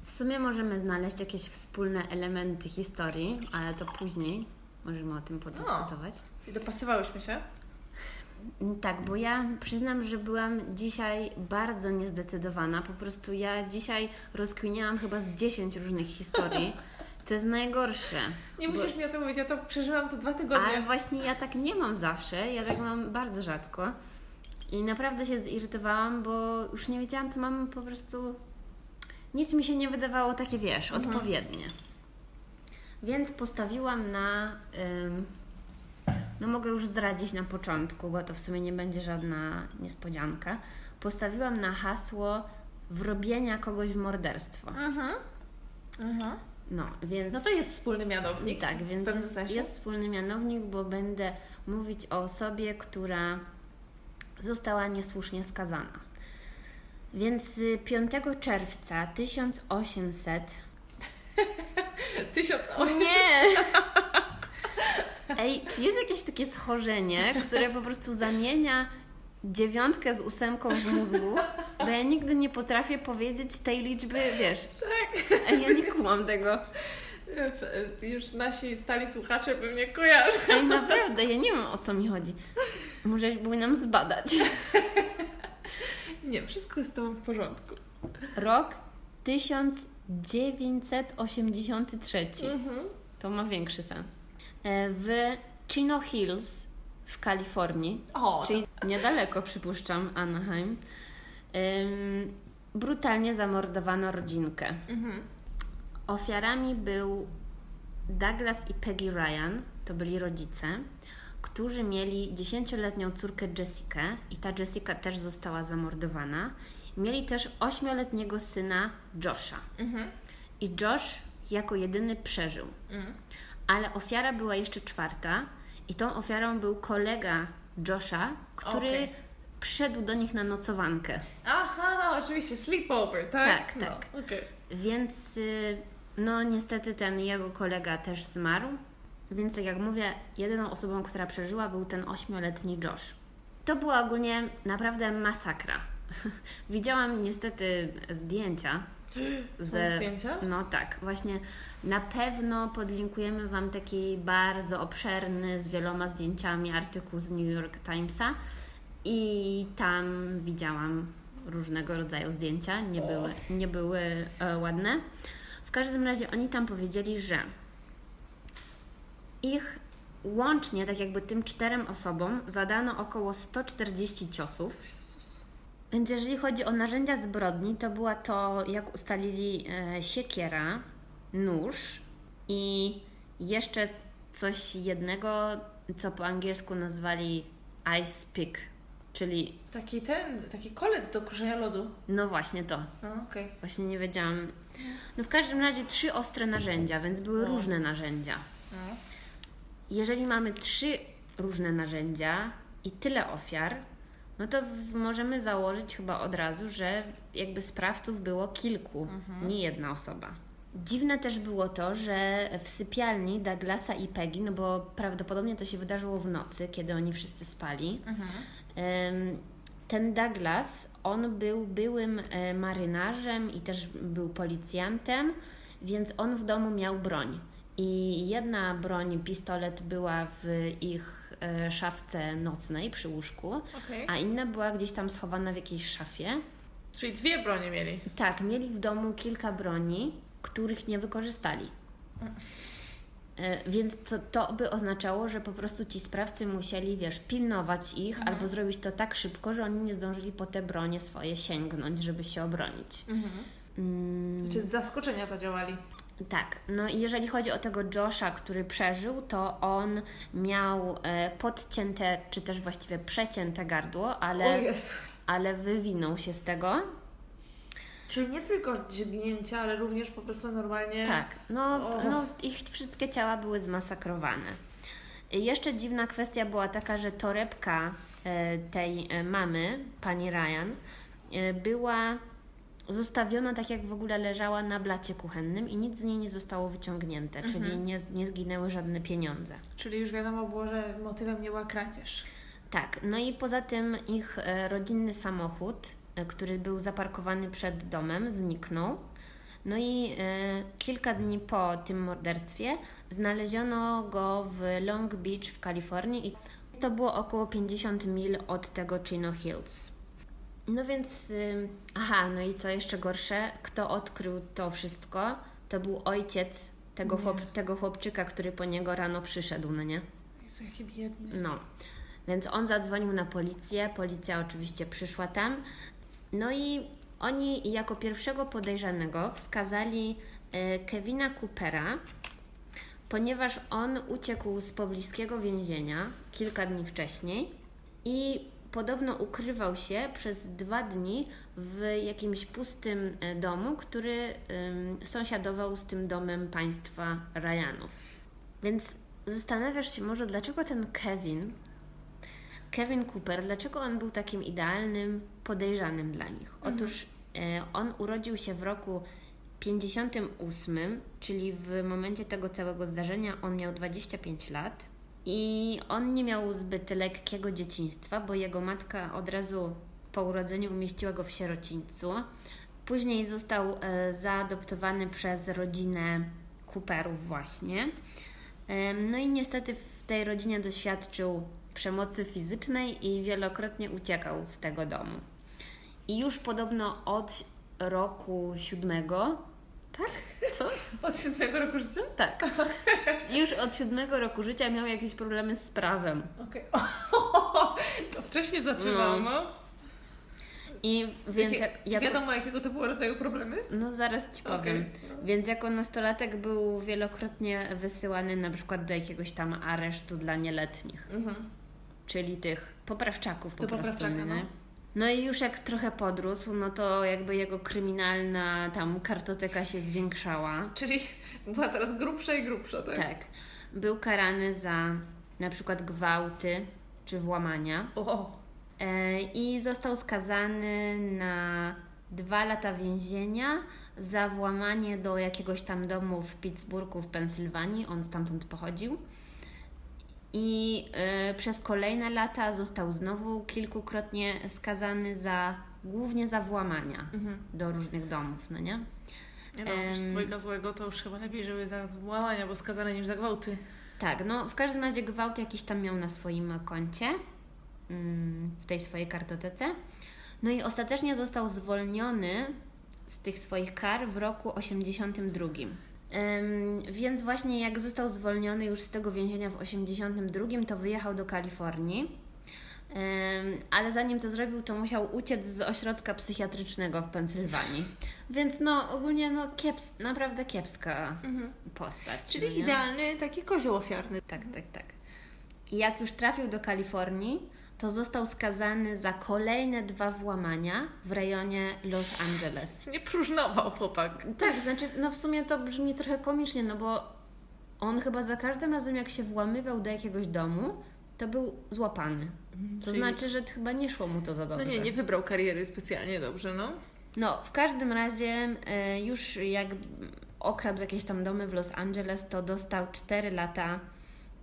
Speaker 2: W sumie możemy znaleźć jakieś wspólne elementy historii, ale to później możemy o tym podyskutować.
Speaker 1: I dopasowałyśmy się.
Speaker 2: Tak, bo ja przyznam, że byłam dzisiaj bardzo niezdecydowana. Po prostu ja dzisiaj rozkminiałam chyba z 10 różnych historii. To jest najgorsze.
Speaker 1: Nie
Speaker 2: Bo-
Speaker 1: musisz mi o tym mówić, ja to przeżyłam co dwa tygodnie.
Speaker 2: Ale właśnie ja tak nie mam zawsze, ja tak mam bardzo rzadko. I naprawdę się zirytowałam, bo już nie wiedziałam, co mam po prostu. Nic mi się nie wydawało takie, wiesz,
Speaker 1: Mhm.
Speaker 2: odpowiednie. Więc postawiłam na. No, mogę już zdradzić na początku, bo to w sumie nie będzie żadna niespodzianka. Postawiłam na hasło wrobienia kogoś w morderstwo.
Speaker 1: Mhm. Mhm.
Speaker 2: No, więc.
Speaker 1: No to jest wspólny mianownik.
Speaker 2: Tak, więc jest, jest wspólny mianownik, bo będę mówić o osobie, która została niesłusznie skazana. Więc y, 5 czerwca 1800.
Speaker 1: Tysiąc
Speaker 2: O nie! Ej, czy jest jakieś takie schorzenie, które po prostu zamienia dziewiątkę z ósemką w mózgu? Bo ja nigdy nie potrafię powiedzieć tej liczby, wiesz. Tak. Ej, ja nie kumam tego.
Speaker 1: Już nasi stali słuchacze pewnie kojarzą.
Speaker 2: Ej, naprawdę, ja nie wiem o co mi chodzi. Może powinnam zbadać.
Speaker 1: Nie, wszystko jest z tobą w porządku.
Speaker 2: Rok 1983.
Speaker 1: Mhm.
Speaker 2: To ma większy sens. E, W Chino Hills w Kalifornii,
Speaker 1: O,
Speaker 2: czyli niedaleko przypuszczam Anaheim, brutalnie zamordowano rodzinkę.
Speaker 1: Mhm.
Speaker 2: Ofiarami był Douglas i Peggy Ryan, to byli rodzice, którzy mieli 10-letnią córkę Jessikę i ta Jessica też została zamordowana. Mieli też 8-letniego syna Josha.
Speaker 1: Mhm.
Speaker 2: I Josh jako jedyny przeżył.
Speaker 1: Mhm.
Speaker 2: Ale ofiara była jeszcze czwarta i tą ofiarą był kolega Josha, który
Speaker 1: Okej.
Speaker 2: przyszedł do nich na nocowankę.
Speaker 1: Aha, oczywiście, sleepover, tak?
Speaker 2: Tak, tak.
Speaker 1: No, okej.
Speaker 2: Więc y, no niestety ten jego kolega też zmarł. Więc tak jak mówię, jedyną osobą, która przeżyła był ten ośmioletni Josh. To była ogólnie naprawdę masakra. Widziałam niestety zdjęcia.
Speaker 1: Są zdjęcia?
Speaker 2: No tak, właśnie na pewno podlinkujemy Wam taki bardzo obszerny, z wieloma zdjęciami artykuł z New York Timesa i tam widziałam różnego rodzaju zdjęcia, nie
Speaker 1: O.
Speaker 2: były, nie były e, ładne. W każdym razie oni tam powiedzieli, że ich łącznie, tak jakby tym czterem osobom, zadano około 140 ciosów. Więc jeżeli chodzi o narzędzia zbrodni, to była to, jak ustalili, e, siekiera, nóż i jeszcze coś jednego, co po angielsku nazwali ice pick, czyli
Speaker 1: Taki ten, taki kolec do kruszenia lodu.
Speaker 2: no właśnie to.
Speaker 1: No, okej.
Speaker 2: Właśnie nie wiedziałam. No w każdym razie trzy ostre narzędzia, więc były
Speaker 1: O.
Speaker 2: różne narzędzia. Jeżeli mamy trzy różne narzędzia i tyle ofiar, no to w, możemy założyć chyba od razu, że jakby sprawców było kilku, nie jedna osoba. Dziwne też było to, że w sypialni Douglasa i Peggy, no bo prawdopodobnie to się wydarzyło w nocy, kiedy oni wszyscy spali,
Speaker 1: Mhm.
Speaker 2: Ten Douglas, on był byłym e, marynarzem i też był policjantem, więc on w domu miał broń. I jedna broń, pistolet, była w ich szafce nocnej przy łóżku,
Speaker 1: Okej.
Speaker 2: a inna była gdzieś tam schowana w jakiejś szafie.
Speaker 1: Czyli dwie bronie mieli.
Speaker 2: Tak, mieli w domu kilka broni, których nie wykorzystali. E, Więc to, to by oznaczało, że po prostu ci sprawcy musieli, wiesz, pilnować ich albo zrobić to tak szybko, że oni nie zdążyli po te bronie swoje sięgnąć, żeby się obronić. Mm,
Speaker 1: Czy z zaskoczenia zadziałali?
Speaker 2: Tak, no i jeżeli chodzi o tego Josha, który przeżył, to on miał e, podcięte, czy też właściwie przecięte gardło, ale, ale wywinął się z tego.
Speaker 1: Czyli nie tylko dźgnięcia, ale również po prostu normalnie...
Speaker 2: Tak, no,
Speaker 1: O.
Speaker 2: no ich wszystkie ciała były zmasakrowane. Jeszcze dziwna kwestia była taka, że torebka e, tej e, mamy, pani Ryan, była zostawiona tak, jak w ogóle leżała na blacie kuchennym i nic z niej nie zostało wyciągnięte, czyli nie, nie zginęły żadne pieniądze.
Speaker 1: Czyli już wiadomo było, że motywem nie była kradzież.
Speaker 2: Tak, no i poza tym ich e, rodzinny samochód, e, który był zaparkowany przed domem, zniknął. No i e, kilka dni po tym morderstwie znaleziono go w Long Beach w Kalifornii i to było około 50 mil od tego Chino Hills. No więc, aha, no i co jeszcze gorsze, kto odkrył to wszystko, to był ojciec tego, chłop, tego chłopczyka, który po niego rano przyszedł, no nie?
Speaker 1: Jezu, jaki biedny.
Speaker 2: No, więc on zadzwonił na policję, policja oczywiście przyszła tam. No i oni jako pierwszego podejrzanego wskazali e, Kevina Coopera, ponieważ on uciekł z pobliskiego więzienia kilka dni wcześniej i podobno ukrywał się przez dwa dni w jakimś pustym e, domu, który sąsiadował z tym domem państwa Ryanów. Więc zastanawiasz się może, dlaczego ten Kevin, Kevin Cooper, dlaczego on był takim idealnym podejrzanym dla nich? Otóż e, on urodził się w roku 58, czyli w momencie tego całego zdarzenia on miał 25 lat i on nie miał zbyt lekkiego dzieciństwa, bo jego matka od razu po urodzeniu umieściła go w sierocińcu. Później został e, zaadoptowany przez rodzinę Cooperów właśnie. Em, No i niestety w tej rodzinie doświadczył przemocy fizycznej i wielokrotnie uciekał z tego domu. I już podobno od roku siódmego, tak? Co?
Speaker 1: Od siódmego roku życia?
Speaker 2: Tak. Już od siódmego roku życia miał jakieś problemy z prawem.
Speaker 1: Okej. To wcześniej zaczynał,
Speaker 2: No.
Speaker 1: no.
Speaker 2: I więc
Speaker 1: Jakie,
Speaker 2: jak, jak,
Speaker 1: Wiadomo, jakiego to było rodzaju problemy?
Speaker 2: No zaraz Ci powiem.
Speaker 1: Okej.
Speaker 2: Więc jako nastolatek był wielokrotnie wysyłany na przykład do jakiegoś tam aresztu dla nieletnich,
Speaker 1: Mhm.
Speaker 2: czyli tych poprawczaków po
Speaker 1: Do
Speaker 2: prostu.
Speaker 1: poprawczaka, no.
Speaker 2: No i już jak trochę podrósł, no to jakby jego kryminalna tam kartoteka się zwiększała.
Speaker 1: Czyli była coraz grubsza i grubsza, tak?
Speaker 2: Tak. Był karany za na przykład gwałty czy włamania.
Speaker 1: O,
Speaker 2: E, I został skazany na dwa lata więzienia za włamanie do jakiegoś tam domu w Pittsburghu w Pensylwanii. On stamtąd pochodził. I e, przez kolejne lata został znowu kilkukrotnie skazany za głównie za włamania
Speaker 1: mhm.
Speaker 2: do różnych domów, no nie?
Speaker 1: Nie no, z twojego złego to już chyba lepiej, żeby za złamania, bo skazane niż za gwałty.
Speaker 2: Tak, no w każdym razie gwałt jakiś tam miał na swoim koncie, mm, w tej swojej kartotece. No i ostatecznie został zwolniony z tych swoich kar w roku 82. Więc właśnie jak został zwolniony już z tego więzienia w 82, to wyjechał do Kalifornii. Ale zanim to zrobił, to musiał uciec z ośrodka psychiatrycznego w Pensylwanii. Więc no ogólnie no kieps, naprawdę kiepska postać.
Speaker 1: Mhm. Czyli
Speaker 2: no
Speaker 1: idealny taki kozioł ofiarny.
Speaker 2: Tak, tak, tak. I jak już trafił do Kalifornii, to został skazany za kolejne dwa włamania w rejonie Los Angeles.
Speaker 1: Nie próżnował chłopak.
Speaker 2: Tak, znaczy, no w sumie to brzmi trochę komicznie, no bo on chyba za każdym razem, jak się włamywał do jakiegoś domu, to był złapany. To
Speaker 1: Czyli-
Speaker 2: znaczy, że chyba nie szło mu to za
Speaker 1: No
Speaker 2: dobrze.
Speaker 1: nie, nie wybrał kariery specjalnie dobrze, no.
Speaker 2: No, w każdym razie e, już jak okradł jakieś tam domy w Los Angeles, to dostał 4 lata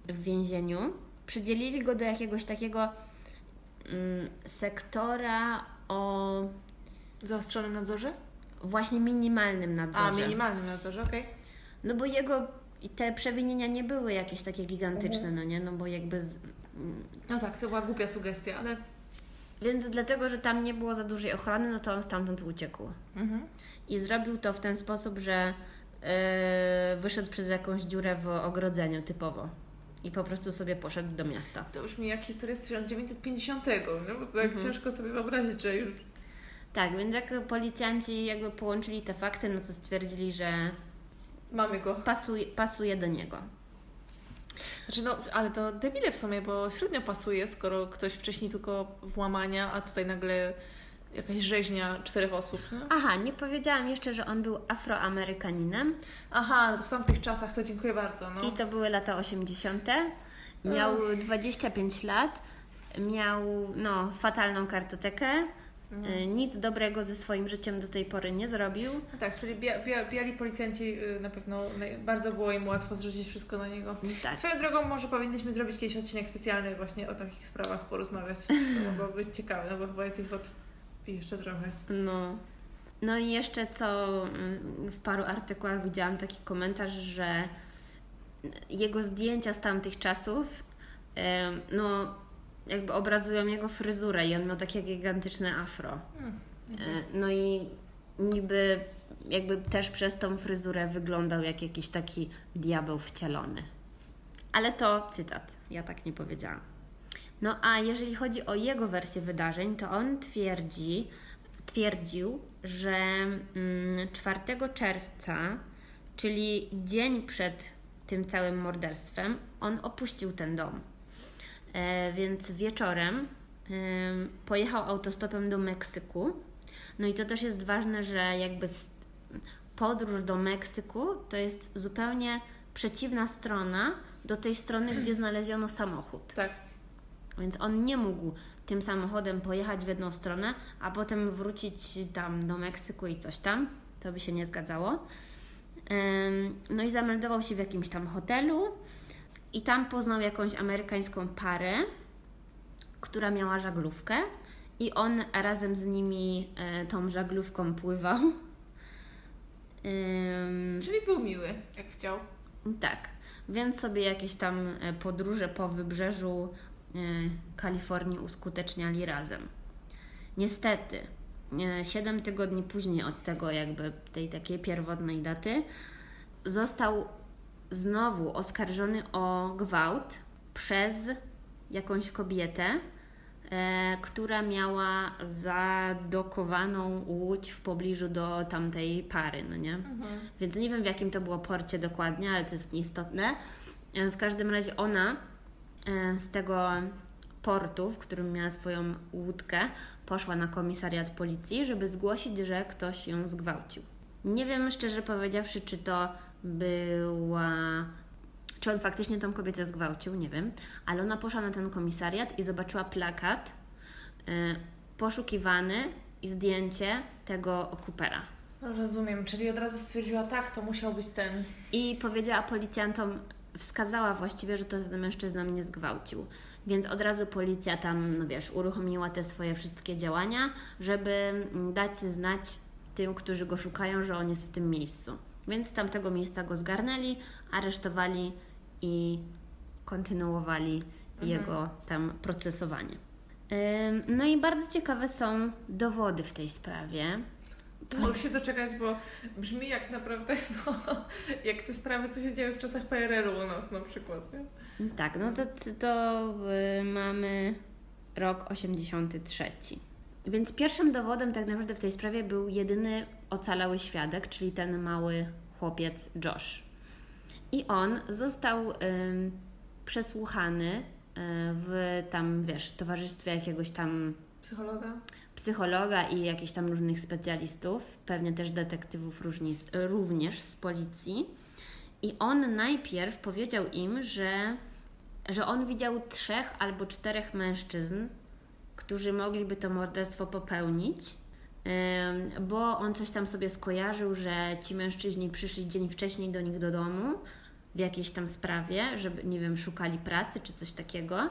Speaker 2: w więzieniu. Przydzielili go do jakiegoś takiego sektora o
Speaker 1: Zaostrzonym nadzorze?
Speaker 2: właśnie minimalnym nadzorze.
Speaker 1: A, minimalnym nadzorze, okej.
Speaker 2: No bo jego te przewinienia nie były jakieś takie gigantyczne, no nie? No bo jakby. Z...
Speaker 1: No tak, to była głupia sugestia, ale.
Speaker 2: Więc dlatego, że tam nie było za dużej ochrony, no to on stamtąd uciekł.
Speaker 1: Mhm.
Speaker 2: I zrobił to w ten sposób, że yy, wyszedł przez jakąś dziurę w ogrodzeniu typowo. I po prostu sobie poszedł do miasta.
Speaker 1: To brzmi jak historia z 1950, no bo tak
Speaker 2: Mhm.
Speaker 1: ciężko sobie wyobrazić, że już.
Speaker 2: Tak, więc jak policjanci jakby połączyli te fakty, no to stwierdzili, że
Speaker 1: Mamy go.
Speaker 2: pasuje, pasuje do niego.
Speaker 1: Znaczy, no, ale to debile w sumie, bo średnio pasuje, skoro ktoś wcześniej tylko włamania, a tutaj nagle jakaś rzeźnia czterech osób. No?
Speaker 2: Aha, nie powiedziałam jeszcze, że on był afroamerykaninem
Speaker 1: Aha, no to w tamtych czasach to dziękuję bardzo. No.
Speaker 2: i to były lata 80. Miał 25 lat, miał no, fatalną kartotekę, y, nic dobrego ze swoim życiem do tej pory nie zrobił.
Speaker 1: No tak, czyli bia, bia, biali policjanci y, na pewno bardzo było im łatwo zrzucić wszystko na niego.
Speaker 2: Tak.
Speaker 1: Swoją drogą może powinniśmy zrobić kiedyś odcinek specjalny właśnie o takich sprawach porozmawiać. To mogłoby być ciekawe, no bo chyba jest ich od jeszcze trochę.
Speaker 2: No. No i jeszcze co mm, w paru artykułach widziałam taki komentarz, że jego zdjęcia z tamtych czasów no jakby obrazują jego fryzurę i on miał takie gigantyczne afro.
Speaker 1: Hmm.
Speaker 2: E, No i niby jakby też przez tą fryzurę wyglądał jak jakiś taki diabeł wcielony. Ale to cytat, ja tak nie powiedziałam. No a jeżeli chodzi o jego wersję wydarzeń, to on twierdzi, twierdził, że mm, 4 czerwca, czyli dzień przed tym całym morderstwem, on opuścił ten dom. E, więc wieczorem em, pojechał autostopem do Meksyku. No i to też jest ważne, że jakby podróż do Meksyku to jest zupełnie przeciwna strona do tej strony, gdzie znaleziono samochód.
Speaker 1: Tak.
Speaker 2: Więc on nie mógł tym samochodem pojechać w jedną stronę, a potem wrócić tam do Meksyku i coś tam. To by się nie zgadzało. No i zameldował się w jakimś tam hotelu i tam poznał jakąś amerykańską parę, która miała żaglówkę i on razem z nimi e, tą żaglówką pływał.
Speaker 1: Czyli był miły, jak chciał.
Speaker 2: tak, więc sobie jakieś tam e, podróże po wybrzeżu Kalifornii uskuteczniali razem. Niestety, e, 7 tygodni później od tego jakby tej takiej pierwotnej daty został znowu oskarżony o gwałt przez jakąś kobietę, e, która miała zadokowaną łódź w pobliżu do tamtej pary, no nie? Więc nie wiem w jakim to było porcie dokładnie, ale to jest nieistotne. E, W każdym razie ona e, z tego portu, w którym miała swoją łódkę, poszła na komisariat policji, żeby zgłosić, że ktoś ją zgwałcił. Nie wiem szczerze powiedziawszy, czy to była. Czy on faktycznie tą kobietę zgwałcił, nie wiem, ale ona poszła na ten komisariat i zobaczyła plakat e, poszukiwany i zdjęcie tego Coopera.
Speaker 1: Rozumiem, czyli od razu stwierdziła tak, to musiał być ten.
Speaker 2: I powiedziała policjantom, wskazała właściwie, że to ten mężczyzna mnie zgwałcił. Więc od razu policja tam, no wiesz, uruchomiła te swoje wszystkie działania, żeby mm, dać znać tym, którzy go szukają, że on jest w tym miejscu. Więc z tamtego miejsca go zgarnęli, aresztowali i kontynuowali jego tam procesowanie. No i bardzo ciekawe są dowody w tej sprawie.
Speaker 1: Mogę się doczekać, bo brzmi jak naprawdę, no, jak te sprawy, co się działy w czasach PRL-u u nas na przykład. Nie?
Speaker 2: Tak, no to, to y, mamy rok 83. Więc pierwszym dowodem tak naprawdę w tej sprawie był jedyny ocalały świadek, czyli ten mały chłopiec Josh. I on został ym, przesłuchany y, w tam, wiesz, towarzystwie jakiegoś tam
Speaker 1: Psychologa?
Speaker 2: Psychologa i jakichś tam różnych specjalistów, pewnie też detektywów różni, również z policji. I on najpierw powiedział im, że, że on widział trzech albo czterech mężczyzn, którzy mogliby to morderstwo popełnić, bo on coś tam sobie skojarzył, że ci mężczyźni przyszli dzień wcześniej do nich do domu w jakiejś tam sprawie, żeby, nie wiem, szukali pracy czy coś takiego.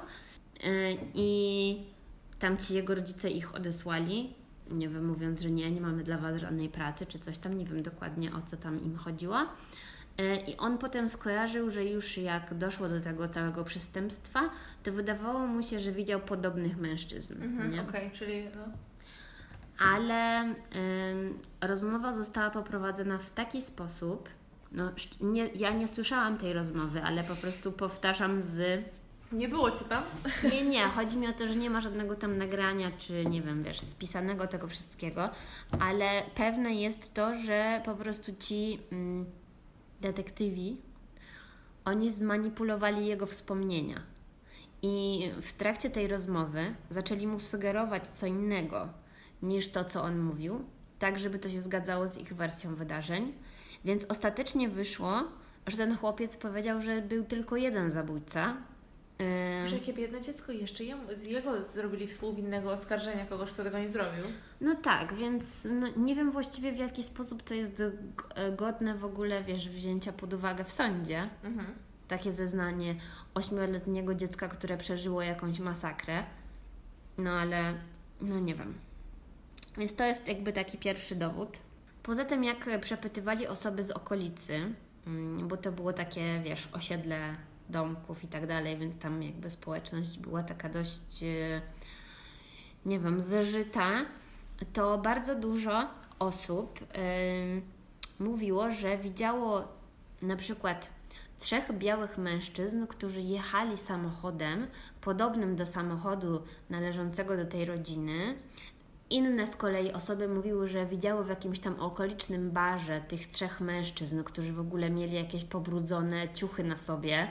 Speaker 2: Yy, I tam ci jego rodzice ich odesłali, nie wiem, mówiąc, że nie, nie mamy dla Was żadnej pracy czy coś tam, nie wiem dokładnie o co tam im chodziło. E, I on potem skojarzył, że już jak doszło do tego całego przestępstwa, to wydawało mu się, że widział podobnych mężczyzn.
Speaker 1: Mhm? Okej, czyli no.
Speaker 2: Ale ym, rozmowa została poprowadzona w taki sposób. No, nie, ja nie słyszałam tej rozmowy, ale po prostu powtarzam z.
Speaker 1: Nie było Cię tam?
Speaker 2: Nie, nie, chodzi mi o to, że nie ma żadnego tam nagrania, czy nie wiem, wiesz, spisanego tego wszystkiego, ale pewne jest to, że po prostu ci mm, detektywi, oni zmanipulowali jego wspomnienia. I w trakcie tej rozmowy zaczęli mu sugerować co innego niż to, co on mówił, tak żeby to się zgadzało z ich wersją wydarzeń. Więc ostatecznie wyszło, że ten chłopiec powiedział, że był tylko jeden zabójca.
Speaker 1: Że jakie biedne dziecko i jeszcze jemu, jego zrobili współwinnego oskarżenia kogoś, kto tego nie zrobił.
Speaker 2: No tak, więc no, nie wiem właściwie w jaki sposób to jest g- godne w ogóle, wiesz, wzięcia pod uwagę w sądzie.
Speaker 1: Mhm.
Speaker 2: Takie zeznanie ośmioletniego dziecka, które przeżyło jakąś masakrę. No ale, no nie wiem. Więc to jest jakby taki pierwszy dowód. Poza tym, jak przepytywali osoby z okolicy, mm, bo to było takie, wiesz, osiedle domków i tak dalej, więc tam jakby społeczność była taka dość, e, nie wiem, zeżyta, to bardzo dużo osób em, mówiło, że widziało na przykład trzech białych mężczyzn, którzy jechali samochodem podobnym do samochodu należącego do tej rodziny. Inne z kolei osoby mówiły, że widziały w jakimś tam okolicznym barze tych trzech mężczyzn, którzy w ogóle mieli jakieś pobrudzone ciuchy na sobie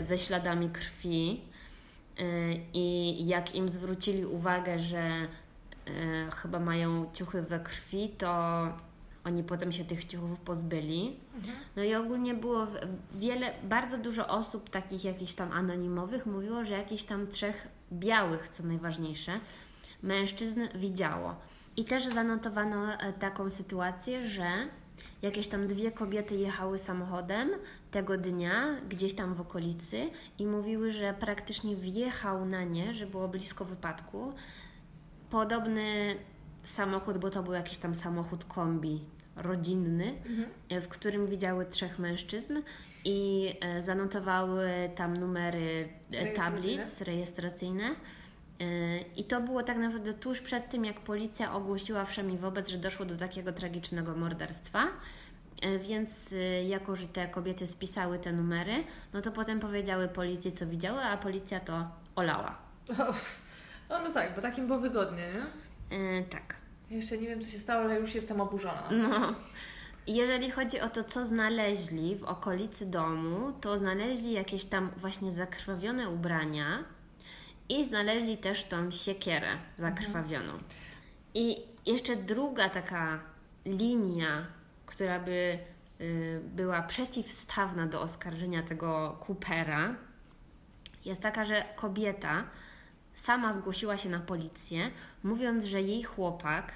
Speaker 2: ze śladami krwi. E, I jak im zwrócili uwagę, że e, chyba mają ciuchy we krwi, to oni potem się tych ciuchów pozbyli. No i ogólnie było wiele, bardzo dużo osób takich jakichś tam anonimowych mówiło, że jakichś tam trzech białych, co najważniejsze, mężczyzn widziało. I też zanotowano e, taką sytuację, że jakieś tam dwie kobiety jechały samochodem tego dnia, gdzieś tam w okolicy i mówiły, że praktycznie wjechał na nie, że było blisko wypadku. Podobny samochód, bo to był jakiś tam samochód kombi rodzinny, e, w którym widziały trzech mężczyzn i e, zanotowały tam numery e, tablic rejestracyjne. I to było tak naprawdę tuż przed tym, jak policja ogłosiła wszemi wobec, że doszło do takiego tragicznego morderstwa. E, Więc e, jako, że te kobiety spisały te numery, no to potem powiedziały policji, co widziały, a policja to olała.
Speaker 1: No, no tak, bo takim było wygodnie, nie?
Speaker 2: E, tak.
Speaker 1: Ja jeszcze nie wiem, co się stało, ale już jestem oburzona.
Speaker 2: No. Jeżeli chodzi o to, co znaleźli w okolicy domu, to znaleźli jakieś tam właśnie zakrwawione ubrania i znaleźli też tą siekierę zakrwawioną. I jeszcze druga taka linia, która by y, była przeciwstawna do oskarżenia tego Coopera, jest taka, że kobieta sama zgłosiła się na policję, mówiąc, że jej chłopak,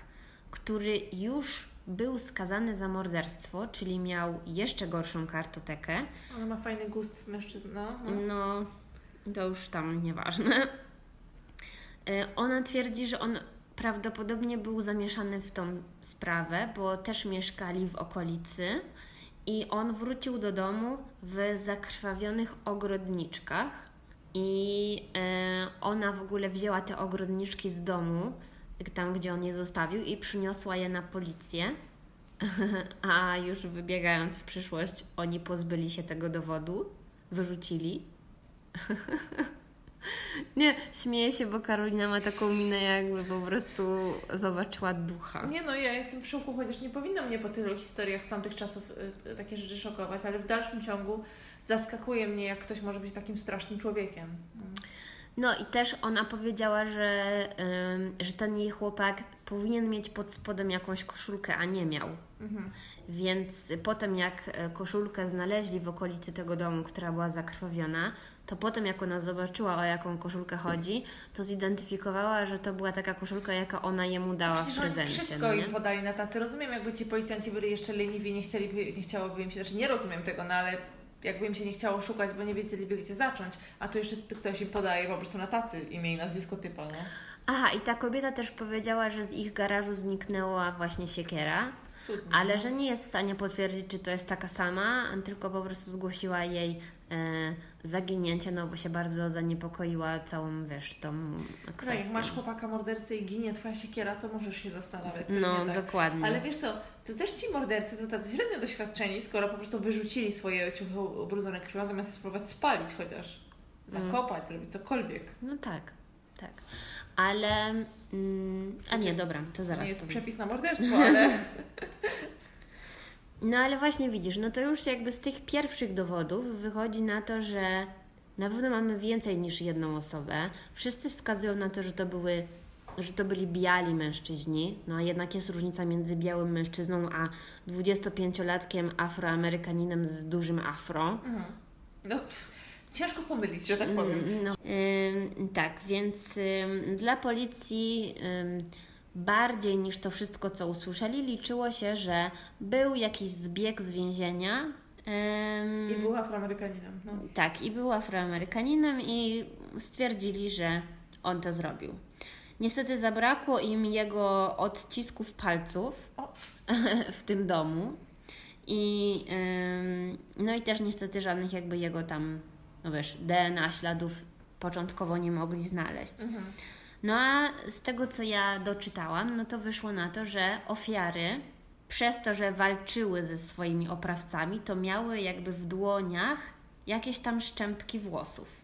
Speaker 2: który już był skazany za morderstwo, czyli miał jeszcze gorszą kartotekę,
Speaker 1: Ona ma fajny gust w mężczyzn, no. no.
Speaker 2: To już tam nieważne. E, Ona twierdzi, że on prawdopodobnie był zamieszany w tą sprawę, bo też mieszkali w okolicy i on wrócił do domu w zakrwawionych ogrodniczkach i e, ona w ogóle wzięła te ogrodniczki z domu, tam gdzie on je zostawił i przyniosła je na policję. A już wybiegając w przyszłość, oni pozbyli się tego dowodu, wyrzucili. Nie, śmieję się, bo Karolina ma taką minę, jakby po prostu zobaczyła ducha.
Speaker 1: Nie no, ja jestem w szoku, chociaż nie powinno mnie po tylu historiach z tamtych czasów y, y, takie rzeczy szokować, ale w dalszym ciągu zaskakuje mnie, jak ktoś może być takim strasznym człowiekiem. Mm.
Speaker 2: No i też ona powiedziała, że, ym, że ten jej chłopak powinien mieć pod spodem jakąś koszulkę, a nie miał.
Speaker 1: Mhm.
Speaker 2: Więc potem jak e, koszulkę znaleźli w okolicy tego domu, która była zakrwawiona, to potem jak ona zobaczyła o jaką koszulkę chodzi, to zidentyfikowała, że to była taka koszulka, jaka ona jemu dała w
Speaker 1: Przecież oni
Speaker 2: prezencie.
Speaker 1: wszystko
Speaker 2: no
Speaker 1: im podali na tacy. Rozumiem, jakby ci policjanci byli jeszcze leniwi, nie chcieliby, nie chciałoby im się, znaczy nie rozumiem tego, no ale jakby im się nie chciało szukać, bo nie wiedzieliby gdzie zacząć, a tu jeszcze ktoś im podaje po prostu na tacy imię i nazwisko typa, no.
Speaker 2: Aha, i ta kobieta też powiedziała, że z ich garażu zniknęła właśnie siekiera.
Speaker 1: Cudnie.
Speaker 2: ale że nie jest w stanie potwierdzić, czy to jest taka sama, tylko po prostu zgłosiła jej zaginięcie, no bo się bardzo zaniepokoiła całą, wiesz, tą
Speaker 1: Tak,
Speaker 2: kwestią.
Speaker 1: jak masz chłopaka mordercę i ginie twoja siekiera, to możesz się zastanawiać, co
Speaker 2: No,
Speaker 1: tak.
Speaker 2: dokładnie.
Speaker 1: Ale wiesz co, to też ci mordercy to tacy średnio doświadczeni, skoro po prostu wyrzucili swoje ciuchy ubrudzone krwią, zamiast je spróbować spalić chociaż. Zakopać, zrobić cokolwiek.
Speaker 2: No tak, tak. Ale. Mm, a nie, dobra, to
Speaker 1: To
Speaker 2: zaraz
Speaker 1: nie jest
Speaker 2: powiem.
Speaker 1: przepis na morderstwo, ale
Speaker 2: No ale właśnie widzisz, no to już jakby z tych pierwszych dowodów wychodzi na to, że na pewno mamy więcej niż jedną osobę. Wszyscy wskazują na to, że to były że to byli biali mężczyźni, no a jednak jest różnica między białym mężczyzną a 25-latkiem afroamerykaninem z dużym afro.
Speaker 1: Mhm. no, ciężko pomylić, że tak powiem.
Speaker 2: Mm, No, ym, tak, więc ym, dla policji ym, bardziej niż to wszystko, co usłyszeli, liczyło się, że był jakiś zbieg z więzienia. ym,
Speaker 1: I był afroamerykaninem. No.
Speaker 2: tak, i był Afroamerykaninem i stwierdzili, że on to zrobił. Niestety zabrakło im jego odcisków palców
Speaker 1: O.
Speaker 2: w tym domu. I, ym, no i też niestety żadnych jakby jego tam, no wiesz, DNA, śladów początkowo nie mogli znaleźć.
Speaker 1: Mhm.
Speaker 2: No a z tego, co ja doczytałam, no to wyszło na to, że ofiary przez to, że walczyły ze swoimi oprawcami, to miały jakby w dłoniach jakieś tam szczępki włosów.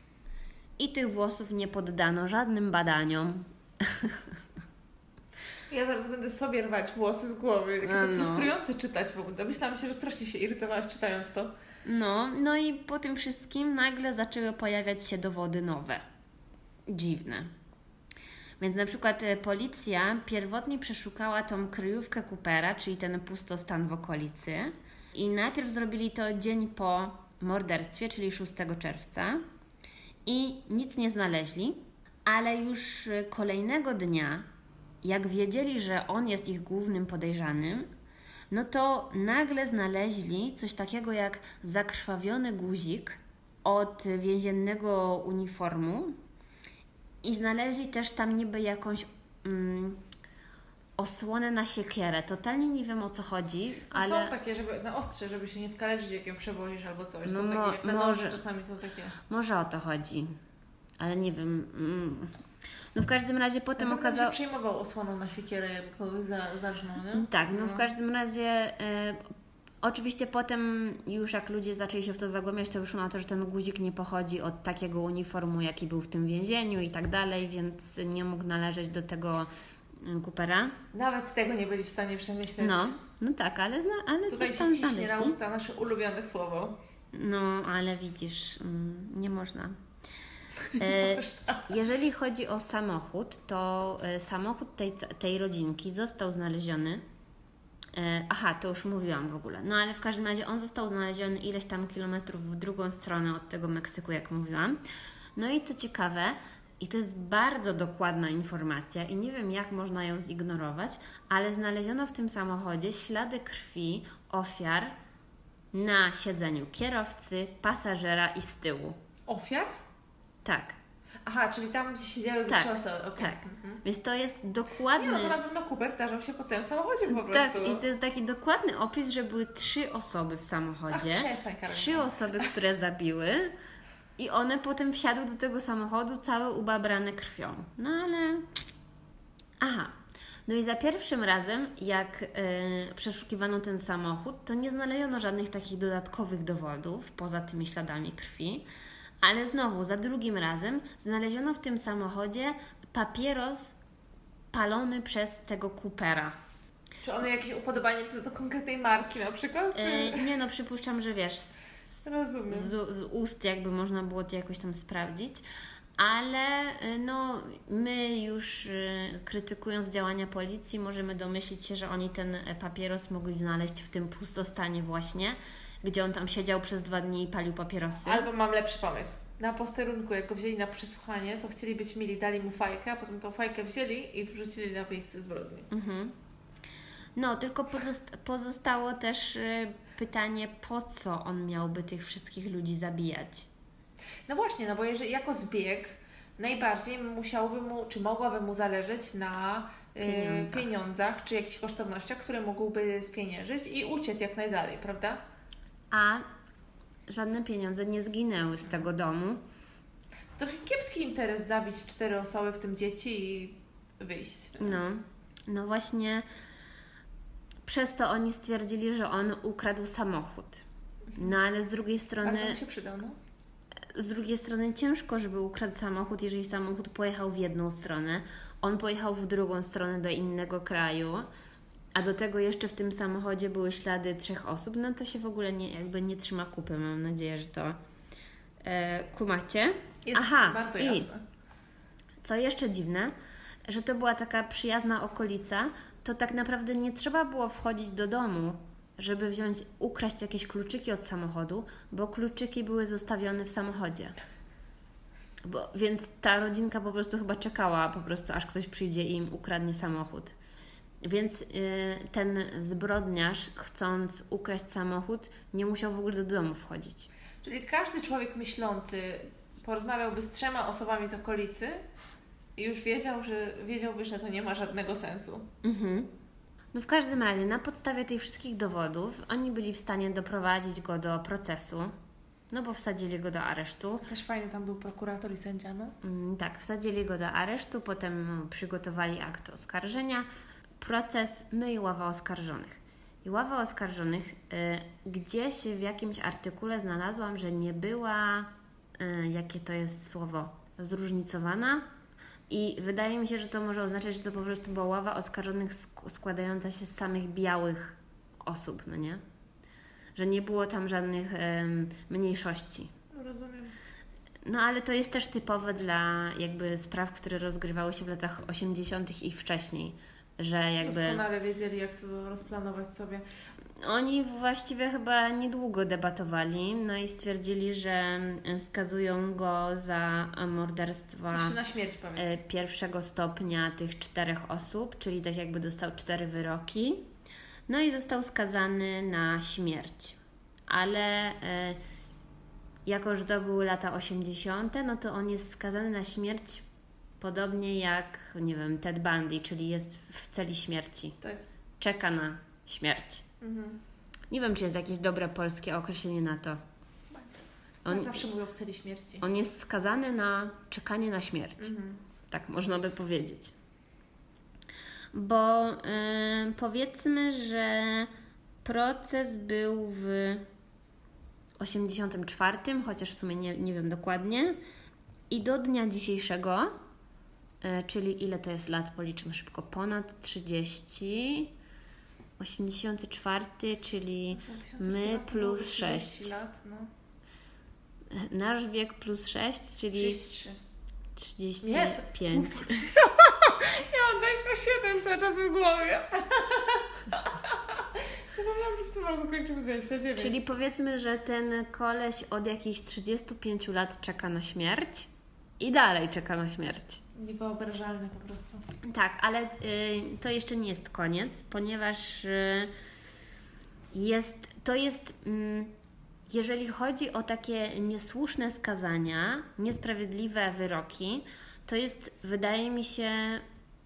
Speaker 2: I tych włosów nie poddano żadnym badaniom.
Speaker 1: Ja zaraz będę sobie rwać włosy z głowy. Takie to
Speaker 2: No.
Speaker 1: frustrujące czytać w ogóle. Myślałam się, że strasznie się irytowałaś czytając to.
Speaker 2: No, no i po tym wszystkim nagle zaczęły pojawiać się dowody nowe. Dziwne. Więc na przykład e, policja pierwotnie przeszukała tą kryjówkę Coopera, czyli ten pustostan w okolicy. I najpierw zrobili to dzień po morderstwie, czyli 6 czerwca. I nic nie znaleźli, ale już e, kolejnego dnia, jak wiedzieli, że on jest ich głównym podejrzanym, no to nagle znaleźli coś takiego jak zakrwawiony guzik od więziennego uniformu i znaleźli też tam niby jakąś mm, osłonę na siekierę. Totalnie nie wiem o co chodzi, ale
Speaker 1: Są takie, żeby na ostrze, żeby się nie skaleczyć, jak ją przewozisz albo coś.
Speaker 2: No
Speaker 1: są
Speaker 2: mo-
Speaker 1: takie, jak na
Speaker 2: może.
Speaker 1: noży czasami są takie.
Speaker 2: może o to chodzi. Ale nie wiem. Mm. No w każdym razie potem okazało...
Speaker 1: się przejmował osłoną na siekierę, jakby kogoś za, zarżnął, nie?
Speaker 2: Tak, no w każdym razie e, oczywiście potem już jak ludzie zaczęli się w to zagłębiać, to wyszło na to, że ten guzik nie pochodzi od takiego uniformu, jaki był w tym więzieniu i tak dalej, więc nie mógł należeć do tego mm, Coopera.
Speaker 1: Nawet tego nie byli w stanie przemyśleć.
Speaker 2: No, no tak, ale, zna, ale
Speaker 1: Tutaj
Speaker 2: coś
Speaker 1: się
Speaker 2: tam
Speaker 1: na
Speaker 2: znaleźli.
Speaker 1: usta nasze ulubione słowo.
Speaker 2: No, ale widzisz, mm, nie można. E, jeżeli chodzi o samochód, to e, samochód tej, tej rodzinki został znaleziony. E, aha, to już mówiłam w ogóle. No ale w każdym razie on został znaleziony ileś tam kilometrów w drugą stronę od tego Meksyku, jak mówiłam. No i co ciekawe, i to jest bardzo dokładna informacja, i nie wiem, jak można ją zignorować, ale znaleziono w tym samochodzie ślady krwi ofiar na siedzeniu kierowcy, pasażera i z tyłu.
Speaker 1: Ofiar?
Speaker 2: Tak,
Speaker 1: Aha, czyli tam, gdzie siedziały
Speaker 2: Tak,
Speaker 1: trzy osoby. okej.
Speaker 2: tak.
Speaker 1: Mhm.
Speaker 2: więc to jest
Speaker 1: Nie
Speaker 2: dokładny.
Speaker 1: no, to na pewno Cooper tarzał się po całym samochodzie po
Speaker 2: tak,
Speaker 1: prostu.
Speaker 2: i to jest taki dokładny opis, że były trzy osoby w
Speaker 1: Ach,
Speaker 2: samochodzie.
Speaker 1: Karolina.
Speaker 2: trzy osoby, które zabiły. I one potem wsiadły do tego samochodu całe ubabrane krwią. No ale. Aha. No i za pierwszym razem, jak e, przeszukiwano ten samochód, to nie znaleziono żadnych takich dodatkowych dowodów poza tymi śladami krwi. Ale znowu, za drugim razem znaleziono w tym samochodzie papieros palony przez tego Coopera.
Speaker 1: Czy on miał jakieś upodobanie co do konkretnej marki na przykład?
Speaker 2: Nie no, przypuszczam, że wiesz, z,
Speaker 1: Rozumiem.
Speaker 2: z, z ust jakby można było to jakoś tam sprawdzić. Ale y, no, my już y, krytykując działania policji, możemy domyślić się, że oni ten e, papieros mogli znaleźć w tym pustostanie właśnie, gdzie on tam siedział przez dwa dni i palił papierosy.
Speaker 1: Albo mam lepszy pomysł. Na posterunku, jak go wzięli na przesłuchanie, to chcieli być mili, dali mu fajkę, a potem tą fajkę wzięli i wrzucili na miejsce zbrodni.
Speaker 2: Mhm. No, tylko pozosta- pozostało też y, pytanie, po co on miałby tych wszystkich ludzi zabijać?
Speaker 1: No właśnie, no bo jeżeli jako zbieg, najbardziej musiałoby mu, czy mogłaby mu zależeć na y,
Speaker 2: Pieniądzach.
Speaker 1: pieniądzach, czy jakichś kosztownościach, które mógłby spieniężyć i uciec jak najdalej, prawda?
Speaker 2: A żadne pieniądze nie zginęły z tego domu.
Speaker 1: Trochę kiepski interes zabić cztery osoby, w tym dzieci i wyjść.
Speaker 2: No, no właśnie przez to oni stwierdzili, że on ukradł samochód. No ale z drugiej strony,
Speaker 1: Bardzo mu się przydał, no.
Speaker 2: z drugiej strony ciężko, żeby ukradł samochód, jeżeli samochód pojechał w jedną stronę, on pojechał w drugą stronę do innego kraju, a do tego jeszcze w tym samochodzie były ślady trzech osób, no to się w ogóle nie, jakby nie trzyma kupy. Mam nadzieję, że to e, kumacie.
Speaker 1: Jest
Speaker 2: Aha,
Speaker 1: bardzo
Speaker 2: i
Speaker 1: jasne.
Speaker 2: co jeszcze dziwne, że to była taka przyjazna okolica, to tak naprawdę nie trzeba było wchodzić do domu, żeby wziąć, ukraść jakieś kluczyki od samochodu, bo kluczyki były zostawione w samochodzie. Bo, więc ta rodzinka po prostu chyba czekała po prostu, aż ktoś przyjdzie i im ukradnie samochód. Więc y, ten zbrodniarz, chcąc ukraść samochód, nie musiał w ogóle do domu wchodzić.
Speaker 1: Czyli każdy człowiek myślący porozmawiałby z trzema osobami z okolicy i już wiedział, że wiedziałby, że to nie ma żadnego sensu.
Speaker 2: Mhm. No w każdym razie, na podstawie tych wszystkich dowodów, oni byli w stanie doprowadzić go do procesu, no bo wsadzili go do aresztu.
Speaker 1: Też fajnie tam był prokurator i sędzia, no.
Speaker 2: Mm, Tak, wsadzili go do aresztu, potem przygotowali akt oskarżenia, proces, no i ława oskarżonych. I ława oskarżonych, y, gdzieś w jakimś artykule znalazłam, że nie była, y, jakie to jest słowo, zróżnicowana. I wydaje mi się, że to może oznaczać, że to po prostu była ława oskarżonych sk- składająca się z samych białych osób, no nie? Że nie było tam żadnych em, mniejszości.
Speaker 1: Rozumiem.
Speaker 2: No ale to jest też typowe dla jakby spraw, które rozgrywały się w latach 80. i wcześniej, że jakby
Speaker 1: Doskonale wiedzieli, jak to rozplanować sobie.
Speaker 2: oni właściwie chyba niedługo debatowali, no i stwierdzili, że skazują go za morderstwa
Speaker 1: śmierć
Speaker 2: e, pierwszego stopnia tych czterech osób, czyli tak jakby dostał cztery wyroki. No i został skazany na śmierć. Ale e, jako, że to były lata 80., no to on jest skazany na śmierć podobnie jak, nie wiem, Ted Bundy, czyli jest w celi śmierci.
Speaker 1: Tak.
Speaker 2: Czeka na śmierć.
Speaker 1: Mhm.
Speaker 2: Nie wiem, czy jest jakieś dobre polskie określenie na to.
Speaker 1: On... Zawsze mówią w celi śmierci.
Speaker 2: on jest skazany na czekanie na śmierć.
Speaker 1: Mhm.
Speaker 2: Tak można by powiedzieć. Bo y, powiedzmy, że proces był w 84, chociaż w sumie nie, nie wiem dokładnie. I do dnia dzisiejszego, czyli ile to jest lat, policzmy szybko, ponad 30. 84, czyli my
Speaker 1: 2014
Speaker 2: plus
Speaker 1: było 30
Speaker 2: sześć.
Speaker 1: lat, no.
Speaker 2: nasz wiek plus 6, czyli
Speaker 1: 33.
Speaker 2: 35.
Speaker 1: Ja mam 27 cały czas w głowie. Zapomniałam, że w tym roku kończymy 29.
Speaker 2: Czyli powiedzmy, że ten koleś od jakichś 35 lat czeka na śmierć i dalej czeka na śmierć.
Speaker 1: Niewyobrażalne po prostu.
Speaker 2: Tak, ale y, to jeszcze nie jest koniec, ponieważ y, jest, to jest, mm, jeżeli chodzi o takie niesłuszne skazania, niesprawiedliwe wyroki, to jest, wydaje mi się,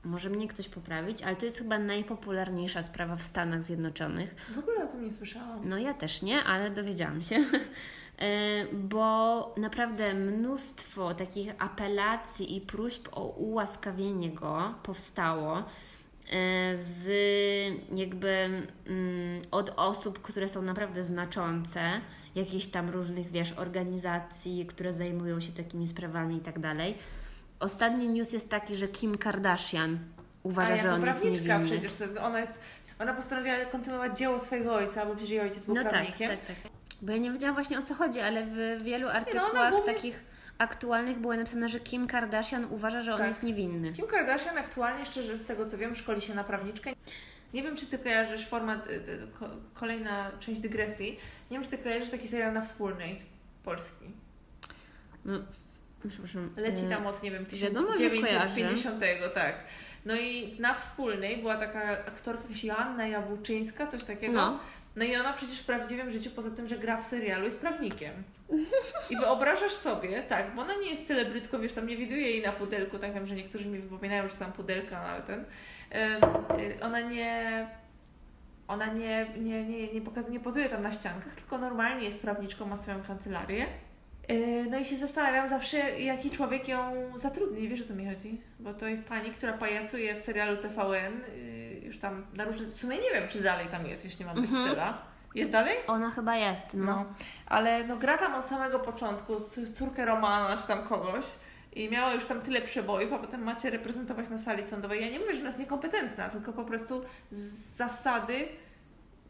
Speaker 2: może mnie ktoś poprawić, ale to jest chyba najpopularniejsza sprawa w Stanach Zjednoczonych.
Speaker 1: W ogóle o tym nie słyszałam.
Speaker 2: No ja też nie, ale dowiedziałam się. E, Bo naprawdę mnóstwo takich apelacji i próśb o ułaskawienie go powstało e, z jakby mm, od osób, które są naprawdę znaczące, jakichś tam różnych, wiesz, organizacji, które zajmują się takimi sprawami i tak dalej. Ostatni news jest taki, że Kim Kardashian uważa, że on jest niewinny.
Speaker 1: przecież to jest, ona jest, ona postanowiła kontynuować dzieło swojego ojca, bo przecież jej ojciec był
Speaker 2: No tak,
Speaker 1: prawnikiem.
Speaker 2: tak, tak. Bo ja nie wiedziałam właśnie o co chodzi, ale w wielu
Speaker 1: ona
Speaker 2: artykułach
Speaker 1: głównie-
Speaker 2: takich aktualnych było napisane, że Kim Kardashian uważa, że on
Speaker 1: Tak.
Speaker 2: jest niewinny.
Speaker 1: Kim Kardashian aktualnie, szczerze z tego co wiem, szkoli się na prawniczkę. Nie wiem, czy ty kojarzysz format, y, y, ko, kolejna część dygresji. Nie wiem, czy ty kojarzysz taki serial na wspólnej, polski.
Speaker 2: No, przepraszam.
Speaker 1: Leci
Speaker 2: e,
Speaker 1: tam od, nie wiem,
Speaker 2: wiadomo, że
Speaker 1: 1950, tak. No i na wspólnej była taka aktorka jakaś Joanna Jabłczyńska, coś takiego.
Speaker 2: No,
Speaker 1: No i ona przecież w prawdziwym życiu, poza tym, że gra w serialu, jest prawnikiem. I wyobrażasz sobie, tak, bo ona nie jest celebrytką, wiesz, tam nie widuję jej na pudelku, tak wiem, że niektórzy mi wypominają, że tam pudelka, no ale ten. y, ona nie. Ona nie, nie, nie, nie, pokazuje, nie pozuje tam na ściankach, tylko normalnie jest prawniczką, ma swoją kancelarię. Y, no i się zastanawiam zawsze, jaki człowiek ją zatrudni, wiesz o co mi chodzi? Bo to jest pani, która pajacuje w serialu TVN, y, już tam na różne, w sumie nie wiem, czy dalej tam jest, jeśli mam być
Speaker 2: Mhm.
Speaker 1: szczera. Jest dalej?
Speaker 2: Ona chyba jest, no.
Speaker 1: No, ale no gra tam od samego początku, córkę Romana czy tam kogoś i miała już tam tyle przebojów, a potem macie reprezentować na sali sądowej. Ja nie mówię, że ona jest niekompetentna, tylko po prostu z zasady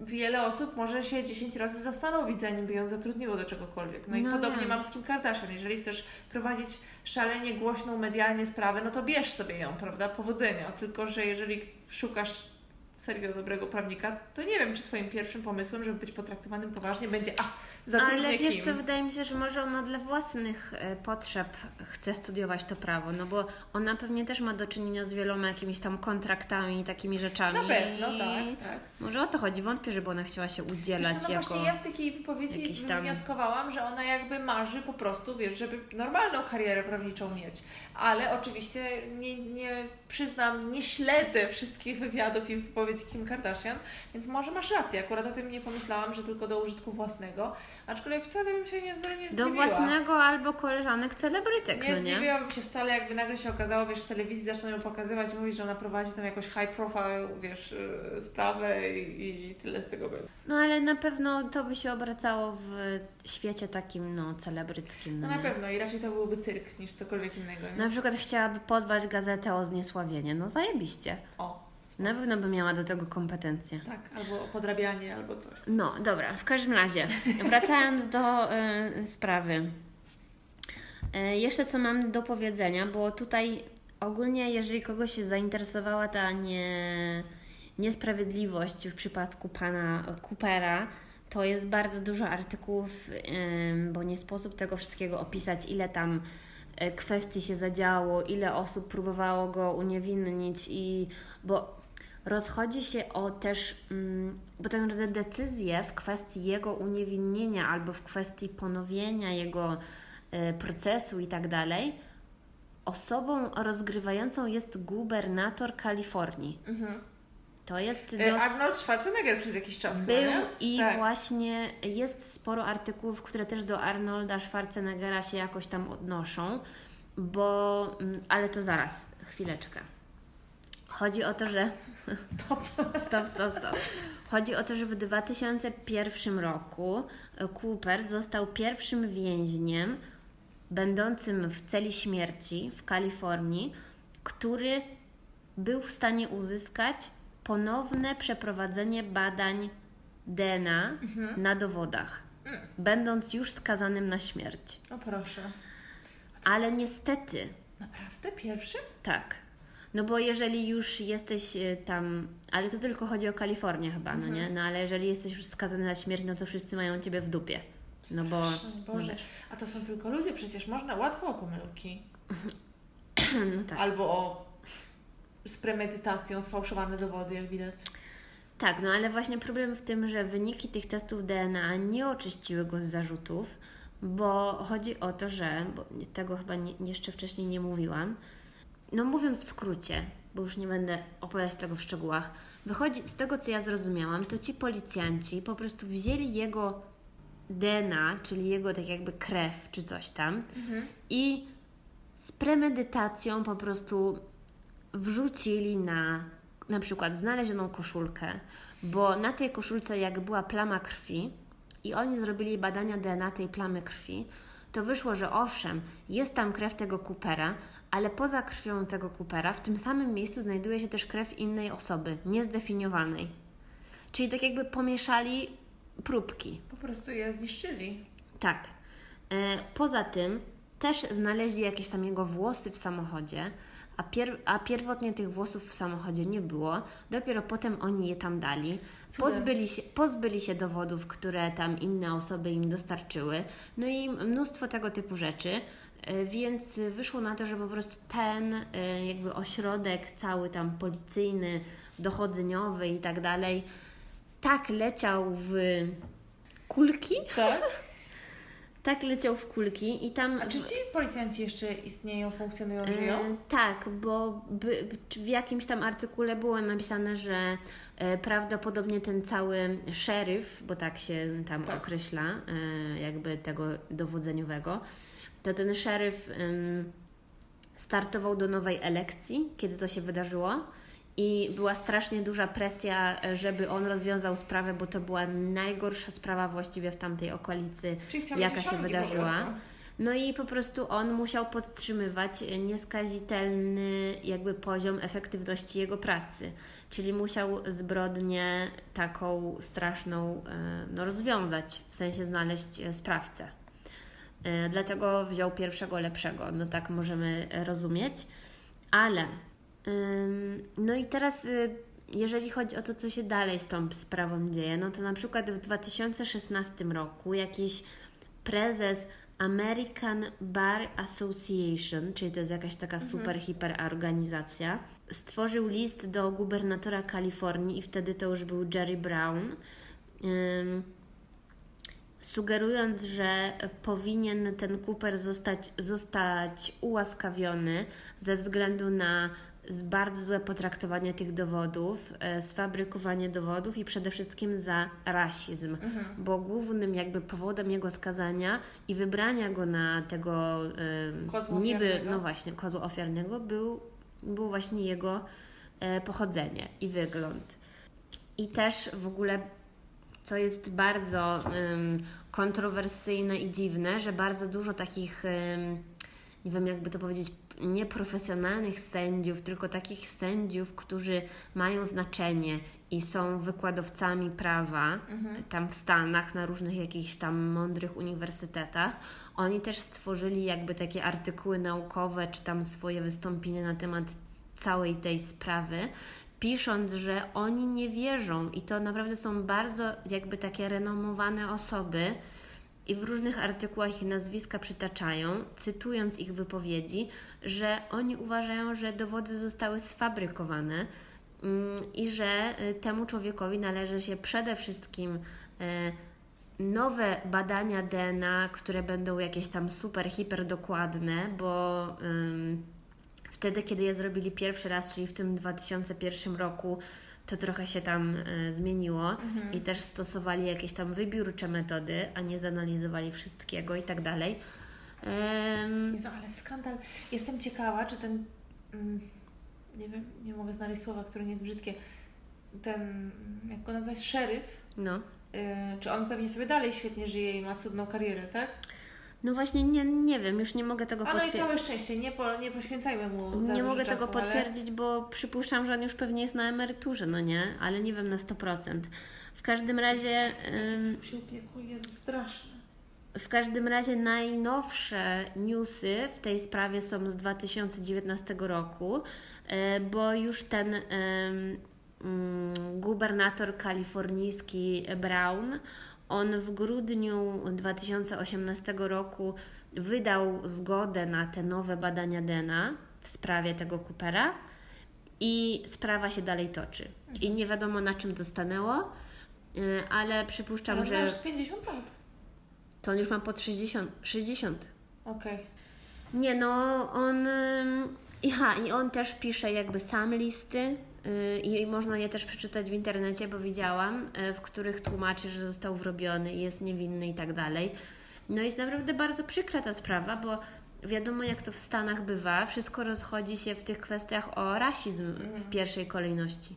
Speaker 1: wiele osób może się 10 razy zastanowić, zanim by ją zatrudniło do czegokolwiek. No i
Speaker 2: No
Speaker 1: podobnie
Speaker 2: wiem.
Speaker 1: mam z Kim Kardashian. Jeżeli chcesz prowadzić szalenie głośną medialnie sprawę, no to bierz sobie ją, prawda? Powodzenia. Tylko, że jeżeli szukasz serio dobrego prawnika, to nie wiem, czy Twoim pierwszym pomysłem, żeby być potraktowanym poważnie, będzie a,
Speaker 2: Ale wiesz
Speaker 1: Kim.
Speaker 2: co, wydaje mi się, że może ona dla własnych e, potrzeb chce studiować to prawo, no bo ona pewnie też ma do czynienia z wieloma jakimiś tam kontraktami i takimi rzeczami.
Speaker 1: Na pewno, tak, tak.
Speaker 2: Może o to chodzi, wątpię, żeby ona chciała się udzielać
Speaker 1: Wiesz co, no
Speaker 2: jako...
Speaker 1: właśnie ja z takiej wypowiedzi
Speaker 2: tam-
Speaker 1: wnioskowałam, że ona jakby marzy po prostu, wiesz, żeby normalną karierę prawniczą mieć. Ale oczywiście nie, nie przyznam, nie śledzę wszystkich wywiadów i wypowiedzi Kim Kardashian, więc może masz rację. Akurat o tym nie pomyślałam, że tylko do użytku własnego. Aczkolwiek wcale bym się nie, nie
Speaker 2: Do
Speaker 1: zdziwiła.
Speaker 2: własnego albo koleżanek celebrytek,
Speaker 1: Nie
Speaker 2: no nie?
Speaker 1: zdziwiłabym się wcale, jakby nagle się okazało, wiesz, w telewizji zaczną ją pokazywać i mówić, że ona prowadzi tam jakoś high profile, wiesz, yy, sprawę i, i tyle z tego będzie.
Speaker 2: No ale na pewno to by się obracało w świecie takim, no, celebryckim.
Speaker 1: No
Speaker 2: No
Speaker 1: na pewno i raczej to byłby cyrk niż cokolwiek innego. Nie?
Speaker 2: Na przykład chciałaby pozwać gazetę o zniesławienie. No zajebiście.
Speaker 1: O,
Speaker 2: Na pewno by miała do tego kompetencje.
Speaker 1: tak, albo podrabianie, albo coś.
Speaker 2: No, dobra, w każdym razie, wracając do y, sprawy. Y, jeszcze co mam do powiedzenia, bo tutaj ogólnie, jeżeli kogoś się zainteresowała ta nie, niesprawiedliwość w przypadku pana Coopera, to jest bardzo dużo artykułów, bo nie sposób tego wszystkiego opisać, ile tam y, kwestii się zadziało, ile osób próbowało go uniewinnić i bo rozchodzi się o też, mm, bo tak naprawdę decyzje w kwestii jego uniewinnienia albo w kwestii ponowienia jego y, procesu i tak dalej, osobą rozgrywającą jest gubernator Kalifornii.
Speaker 1: Mhm.
Speaker 2: To jest
Speaker 1: E,
Speaker 2: dość...
Speaker 1: Arnold Schwarzenegger przez jakiś czas chyba,
Speaker 2: Był
Speaker 1: nie?
Speaker 2: i
Speaker 1: tak.
Speaker 2: właśnie jest sporo artykułów, które też do Arnolda Schwarzeneggera się jakoś tam odnoszą, bo, mm, ale to zaraz, chwileczkę. Chodzi o to, że.
Speaker 1: Stop.
Speaker 2: Stop, stop, stop. Chodzi o to, że w 2001 roku e, Cooper został pierwszym więźniem będącym w celi śmierci w Kalifornii, który był w stanie uzyskać ponowne przeprowadzenie badań DNA na dowodach, będąc już skazanym na śmierć.
Speaker 1: O proszę.
Speaker 2: Ale niestety,
Speaker 1: Naprawdę? Pierwszy?
Speaker 2: tak. No bo jeżeli już jesteś e, tam, ale to tylko chodzi o Kalifornię chyba, no nie? No ale jeżeli jesteś już skazany na śmierć, no to wszyscy mają ciebie w dupie. No bo.
Speaker 1: Straszne, Boże. A to są tylko ludzie, przecież można łatwo o pomyłki.
Speaker 2: No tak.
Speaker 1: Albo o z premedytacją sfałszowane dowody, jak widać.
Speaker 2: Tak, no ale właśnie problem w tym, że wyniki tych testów DNA nie oczyściły go z zarzutów, bo chodzi o to, że, bo tego chyba nie, jeszcze wcześniej nie mówiłam, no mówiąc w skrócie, bo już nie będę opowiadać tego w szczegółach, wychodzi z tego, co ja zrozumiałam, to ci policjanci po prostu wzięli jego DNA, czyli jego tak jakby krew czy coś tam i z premedytacją po prostu wrzucili na na przykład znalezioną koszulkę, bo na tej koszulce jak była plama krwi i oni zrobili badania DNA tej plamy krwi, to wyszło, że owszem, jest tam krew tego Coopera, ale poza krwią tego Coopera w tym samym miejscu znajduje się też krew innej osoby, niezdefiniowanej. Czyli tak jakby pomieszali próbki.
Speaker 1: Po prostu je zniszczyli.
Speaker 2: Tak. E, poza tym też znaleźli jakieś tam jego włosy w samochodzie, a, pier- a pierwotnie tych włosów w samochodzie nie było. Dopiero potem oni je tam dali. Pozbyli się, pozbyli się dowodów, które tam inne osoby im dostarczyły. No i mnóstwo tego typu rzeczy. E, Więc wyszło na to, że po prostu ten e, jakby ośrodek cały tam policyjny, dochodzeniowy i tak dalej tak leciał w kulki.
Speaker 1: Tak?
Speaker 2: Tak leciał w kulki i tam...
Speaker 1: A czy ci policjanci jeszcze istnieją, funkcjonują,
Speaker 2: E,
Speaker 1: żyją?
Speaker 2: tak, bo by, w jakimś tam artykule było napisane, że e, prawdopodobnie ten cały szeryf, bo tak się tam
Speaker 1: Tak.
Speaker 2: określa, e, jakby tego dowodzeniowego, to ten szeryf startował do nowej elekcji, kiedy to się wydarzyło. I była strasznie duża presja, żeby on rozwiązał sprawę, bo to była najgorsza sprawa właściwie w tamtej okolicy, jaka się wydarzyła. No i po prostu on musiał podtrzymywać nieskazitelny jakby poziom efektywności jego pracy. Czyli musiał zbrodnię taką straszną e, no, rozwiązać, w sensie znaleźć e, sprawcę. E, Dlatego wziął pierwszego lepszego, no tak możemy rozumieć. Ale no i teraz y, jeżeli chodzi o to, co się dalej z tą sprawą dzieje, no to na przykład w 2016 roku jakiś prezes American Bar Association, czyli to jest jakaś taka super, hiper organizacja, stworzył list do gubernatora Kalifornii i wtedy to już był Jerry Brown, ym, sugerując, że powinien ten Cooper zostać, zostać ułaskawiony ze względu na bardzo złe potraktowanie tych dowodów, e, sfabrykowanie dowodów i przede wszystkim za rasizm, bo głównym jakby powodem jego skazania i wybrania go na tego
Speaker 1: Kozła
Speaker 2: niby,
Speaker 1: ofiarnego.
Speaker 2: no właśnie, kozła ofiarnego był, był właśnie jego e, pochodzenie i wygląd. I też w ogóle co jest bardzo kontrowersyjne i dziwne, że bardzo dużo takich, nie wiem jakby to powiedzieć, nieprofesjonalnych sędziów, tylko takich sędziów, którzy mają znaczenie i są wykładowcami prawa tam w Stanach, na różnych jakichś tam mądrych uniwersytetach. Oni też stworzyli jakby takie artykuły naukowe, czy tam swoje wystąpienia na temat całej tej sprawy, pisząc, że oni nie wierzą i to naprawdę są bardzo jakby takie renomowane osoby i w różnych artykułach ich nazwiska przytaczają, cytując ich wypowiedzi, że oni uważają, że dowody zostały sfabrykowane mm, i że y, temu człowiekowi należy się przede wszystkim e, nowe badania DNA, które będą jakieś tam super, hiper dokładne, bo wtedy, kiedy je zrobili pierwszy raz, czyli w tym 2001 roku, to trochę się tam e, zmieniło i też stosowali jakieś tam wybiórcze metody, a nie zanalizowali wszystkiego i tak dalej. Em,
Speaker 1: Jezu, ale skandal. Jestem ciekawa, czy ten. Mm, nie wiem, nie mogę znaleźć słowa, które nie jest brzydkie. Ten, jak go nazwać, szeryf.
Speaker 2: no.
Speaker 1: y, czy on pewnie sobie dalej świetnie żyje i ma cudną karierę, tak?
Speaker 2: No właśnie nie, nie wiem, już nie mogę tego
Speaker 1: A no i
Speaker 2: potwierdzić.
Speaker 1: całe szczęście, nie, po, nie poświęcajmy mu za
Speaker 2: Nie mogę
Speaker 1: czasu,
Speaker 2: tego potwierdzić, bo przypuszczam, że on już pewnie jest na emeryturze, no nie? Ale nie wiem na 100%. W każdym razie...
Speaker 1: Ale...
Speaker 2: ym,
Speaker 1: Jezu, się upiekło, Jezu, straszne.
Speaker 2: W każdym razie najnowsze newsy w tej sprawie są z 2019 roku, e, bo już ten mm, gubernator kalifornijski Brown, on w grudniu 2018 roku wydał zgodę na te nowe badania DNA w sprawie tego Coopera i sprawa się dalej toczy. I nie wiadomo na czym to stanęło, e, ale przypuszczam,
Speaker 1: Ale
Speaker 2: że...
Speaker 1: masz 50 lat.
Speaker 2: To on już ma pod 60. 60.
Speaker 1: Okej.
Speaker 2: Nie no, on. Aha, i on też pisze jakby sam listy. Yy, I można je też przeczytać w internecie, bo widziałam, yy, w których tłumaczy, że został wrobiony i jest niewinny i tak dalej. No jest naprawdę bardzo przykra ta sprawa, bo wiadomo jak to w Stanach bywa, wszystko rozchodzi się w tych kwestiach o rasizm w pierwszej kolejności.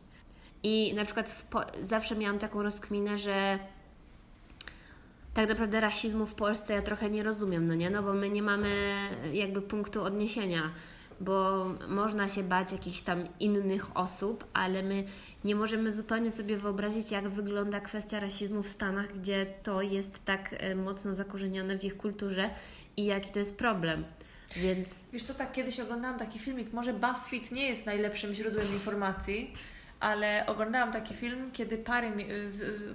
Speaker 2: I na przykład zawsze miałam taką rozkminę, że tak naprawdę rasizmu w Polsce ja trochę nie rozumiem, no nie? No bo my nie mamy jakby punktu odniesienia, bo można się bać jakichś tam innych osób, ale my nie możemy zupełnie sobie wyobrazić, jak wygląda kwestia rasizmu w Stanach, gdzie to jest tak e, mocno zakorzenione w ich kulturze i jaki to jest problem. Więc
Speaker 1: Wiesz co, tak kiedyś oglądałam taki filmik, może BuzzFeed nie jest najlepszym źródłem informacji, ale oglądałam taki film, kiedy pary z, z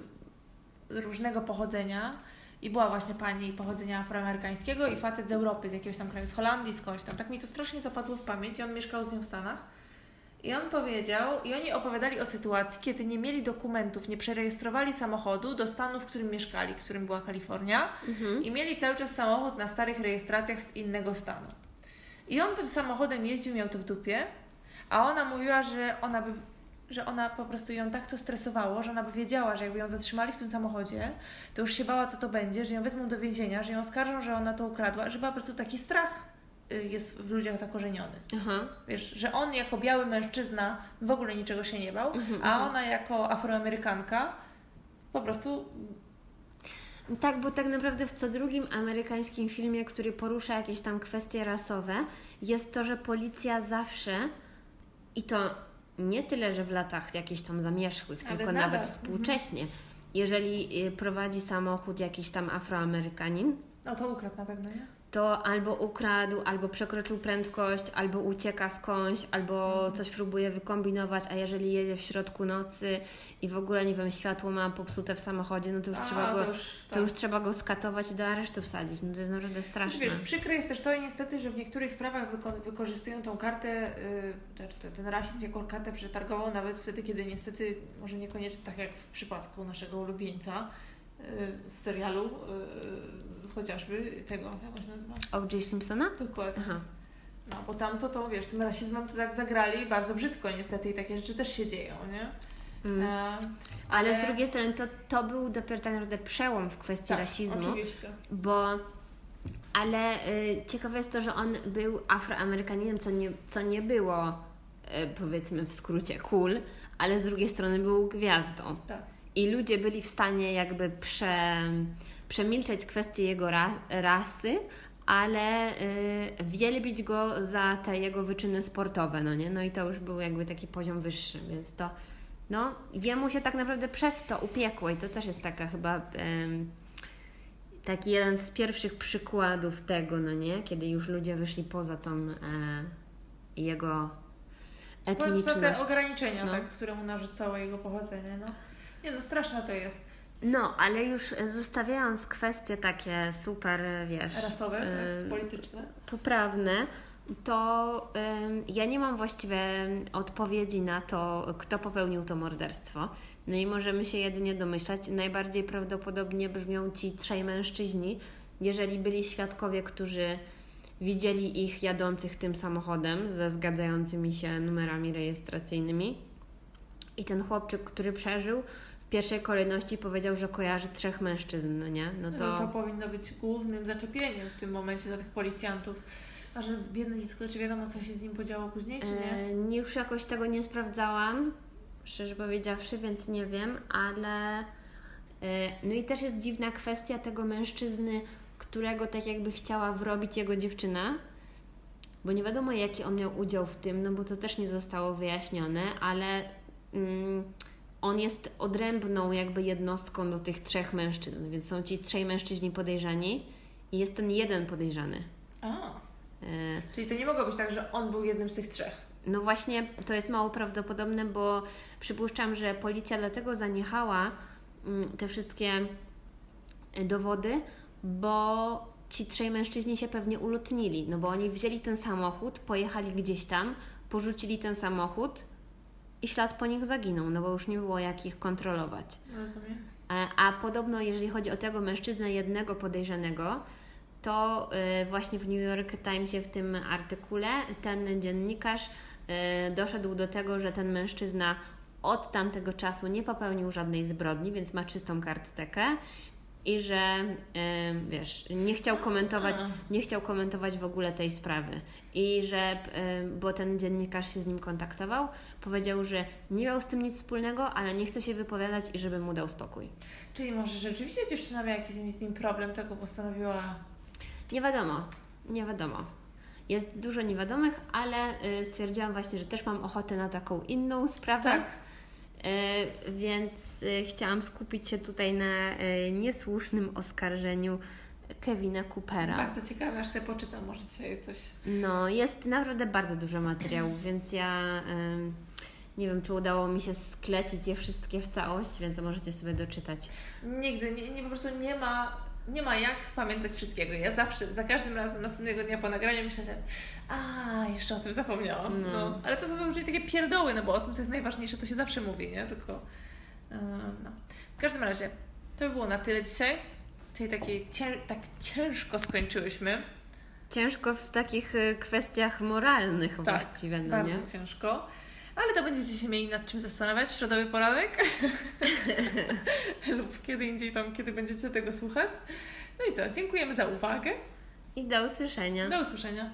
Speaker 1: różnego pochodzenia i była właśnie pani pochodzenia afroamerykańskiego i facet z Europy, z jakiegoś tam kraju, z Holandii, skądś tam. Tak mi to strasznie zapadło w pamięć i on mieszkał z nią w Stanach. I on powiedział, i oni opowiadali o sytuacji, kiedy nie mieli dokumentów, nie przerejestrowali samochodu do stanu, w którym mieszkali, którym była Kalifornia,
Speaker 2: Mhm.
Speaker 1: i mieli cały czas samochód na starych rejestracjach z innego stanu. I on tym samochodem jeździł, miał to w dupie, a ona mówiła, że ona by, że ona po prostu ją tak to stresowało, że ona by wiedziała, że jakby ją zatrzymali w tym samochodzie, to już się bała, co to będzie, że ją wezmą do więzienia, że ją oskarżą, że ona to ukradła, że po prostu taki strach y, jest w ludziach zakorzeniony.
Speaker 2: Aha.
Speaker 1: Wiesz, że on jako biały mężczyzna w ogóle niczego się nie bał,
Speaker 2: Mhm,
Speaker 1: a ona jako afroamerykanka po prostu
Speaker 2: Tak, bo tak naprawdę w co drugim amerykańskim filmie, który porusza jakieś tam kwestie rasowe, jest to, że policja zawsze i to nie tyle, że w latach jakichś tam zamierzchłych,
Speaker 1: Ale
Speaker 2: tylko
Speaker 1: nadal.
Speaker 2: nawet współcześnie. Jeżeli y, prowadzi samochód jakiś tam Afroamerykanin,
Speaker 1: no to ukradł na pewno, nie?
Speaker 2: To albo ukradł, albo przekroczył prędkość, albo ucieka skądś, albo coś próbuje wykombinować, a jeżeli jedzie w środku nocy i w ogóle, nie wiem, światło ma popsute w samochodzie, no to już,
Speaker 1: A,
Speaker 2: trzeba, go,
Speaker 1: to już,
Speaker 2: to
Speaker 1: tak.
Speaker 2: już trzeba go skatować i do aresztu wsadzić. No to jest naprawdę straszne.
Speaker 1: Wiesz, przykre jest też to i niestety, że w niektórych sprawach wyko- wykorzystują tą kartę, yy, te- ten rasizm jako kartę przetargową, nawet wtedy, kiedy niestety, może niekoniecznie tak jak w przypadku naszego ulubieńca yy, z serialu, yy, chociażby tego, jak on się nazywa?
Speaker 2: O.J. Simpsona?
Speaker 1: Dokładnie.
Speaker 2: Aha.
Speaker 1: No, bo tamto to, wiesz, tym rasizmem to tak zagrali bardzo brzydko niestety i takie rzeczy też się dzieją, nie?
Speaker 2: Mm.
Speaker 1: E,
Speaker 2: Ale z drugiej strony to, to był dopiero tak naprawdę przełom w kwestii
Speaker 1: tak,
Speaker 2: rasizmu,
Speaker 1: Oczywiście.
Speaker 2: bo ale y, ciekawe jest to, że on był afroamerykaninem, co nie, co nie było y, powiedzmy w skrócie cool, ale z drugiej strony był gwiazdą.
Speaker 1: Tak.
Speaker 2: I ludzie byli w stanie jakby prze, przemilczeć kwestię jego ra, rasy, ale y, wielbić go za te jego wyczyny sportowe, no nie? No i to już był jakby taki poziom wyższy, więc to no, jemu się tak naprawdę przez to upiekło i to też jest taka chyba em, taki jeden z pierwszych przykładów tego, no nie? Kiedy już ludzie wyszli poza tą e, jego
Speaker 1: Poza te
Speaker 2: etniczność.
Speaker 1: ograniczenia,
Speaker 2: No.
Speaker 1: tak, które mu narzucało jego pochodzenie, no. Nie no, straszne to jest.
Speaker 2: No, ale już zostawiając kwestie takie super, wiesz,
Speaker 1: Rasowe,
Speaker 2: e,
Speaker 1: tak, polityczne.
Speaker 2: poprawne, to ym, ja nie mam właściwie odpowiedzi na to, kto popełnił to morderstwo. No i możemy się jedynie domyślać. Najbardziej prawdopodobnie brzmią ci trzej mężczyźni, jeżeli byli świadkowie, którzy widzieli ich jadących tym samochodem ze zgadzającymi się numerami rejestracyjnymi. I ten chłopczyk, który przeżył, pierwszej kolejności powiedział, że kojarzy trzech mężczyzn, no nie? No
Speaker 1: No
Speaker 2: to...
Speaker 1: to powinno być głównym zaczepieniem w tym momencie dla tych policjantów. A że biedne dziecko, czy wiadomo, co się z nim podziało później, czy nie?
Speaker 2: Nie, już jakoś tego nie sprawdzałam, szczerze powiedziawszy, więc nie wiem, ale. e, No i też jest dziwna kwestia tego mężczyzny, którego tak jakby chciała wrobić jego dziewczyna, bo nie wiadomo jaki on miał udział w tym, no bo to też nie zostało wyjaśnione, ale mm, on jest odrębną jakby jednostką do tych trzech mężczyzn, więc są ci trzej mężczyźni podejrzani i jest ten jeden podejrzany.
Speaker 1: A,
Speaker 2: E,
Speaker 1: czyli to nie mogło być tak, że on był jednym z tych trzech.
Speaker 2: No właśnie, to jest mało prawdopodobne, bo przypuszczam, że policja dlatego zaniechała mm, te wszystkie e, dowody, bo ci trzej mężczyźni się pewnie ulotnili, no bo oni wzięli ten samochód, pojechali gdzieś tam, porzucili ten samochód i ślad po nich zaginął, no bo już nie było jak ich kontrolować.
Speaker 1: Rozumiem.
Speaker 2: E, A podobno, jeżeli chodzi o tego mężczyznę jednego podejrzanego, to e, właśnie w New York Timesie w tym artykule ten dziennikarz e, doszedł do tego, że ten mężczyzna od tamtego czasu nie popełnił żadnej zbrodni, więc ma czystą kartotekę i że wiesz, nie chciał komentować, nie chciał komentować w ogóle tej sprawy i że, bo ten dziennikarz się z nim kontaktował, powiedział, że nie miał z tym nic wspólnego, ale nie chce się wypowiadać i żeby mu dał spokój.
Speaker 1: Czyli może rzeczywiście dziewczyna miała jakiś z nim problem, tego postanowiła...
Speaker 2: Nie wiadomo, nie wiadomo. Jest dużo niewiadomych, ale y, stwierdziłam właśnie, że też mam ochotę na taką inną sprawę.
Speaker 1: Tak.
Speaker 2: Y, więc y, chciałam skupić się tutaj na y, niesłusznym oskarżeniu Kevina Coopera.
Speaker 1: Bardzo ciekawe, aż sobie poczytam, może dzisiaj coś...
Speaker 2: No, jest naprawdę bardzo dużo materiałów, więc ja nie wiem, czy udało mi się sklecić je wszystkie w całość, więc możecie sobie doczytać.
Speaker 1: Nigdy, nie, nie, po prostu nie ma nie ma jak spamiętać wszystkiego. Ja zawsze, za każdym razem następnego dnia po nagraniu myślę sobie, a jeszcze o tym zapomniałam. No.
Speaker 2: No.
Speaker 1: Ale to są zazwyczaj takie pierdoły, no bo o tym, co jest najważniejsze, to się zawsze mówi, nie? Tylko, no. W każdym razie, to by było na tyle dzisiaj. Czyli takie tak ciężko skończyłyśmy.
Speaker 2: Ciężko w takich y, kwestiach moralnych
Speaker 1: Tak,
Speaker 2: właściwie, no
Speaker 1: Bardzo
Speaker 2: nie?
Speaker 1: ciężko. Ale to będziecie się mieli nad czym zastanawiać w środowy poranek. Lub kiedy indziej tam, kiedy będziecie tego słuchać. No i co, dziękujemy za uwagę.
Speaker 2: I do usłyszenia.
Speaker 1: Do usłyszenia.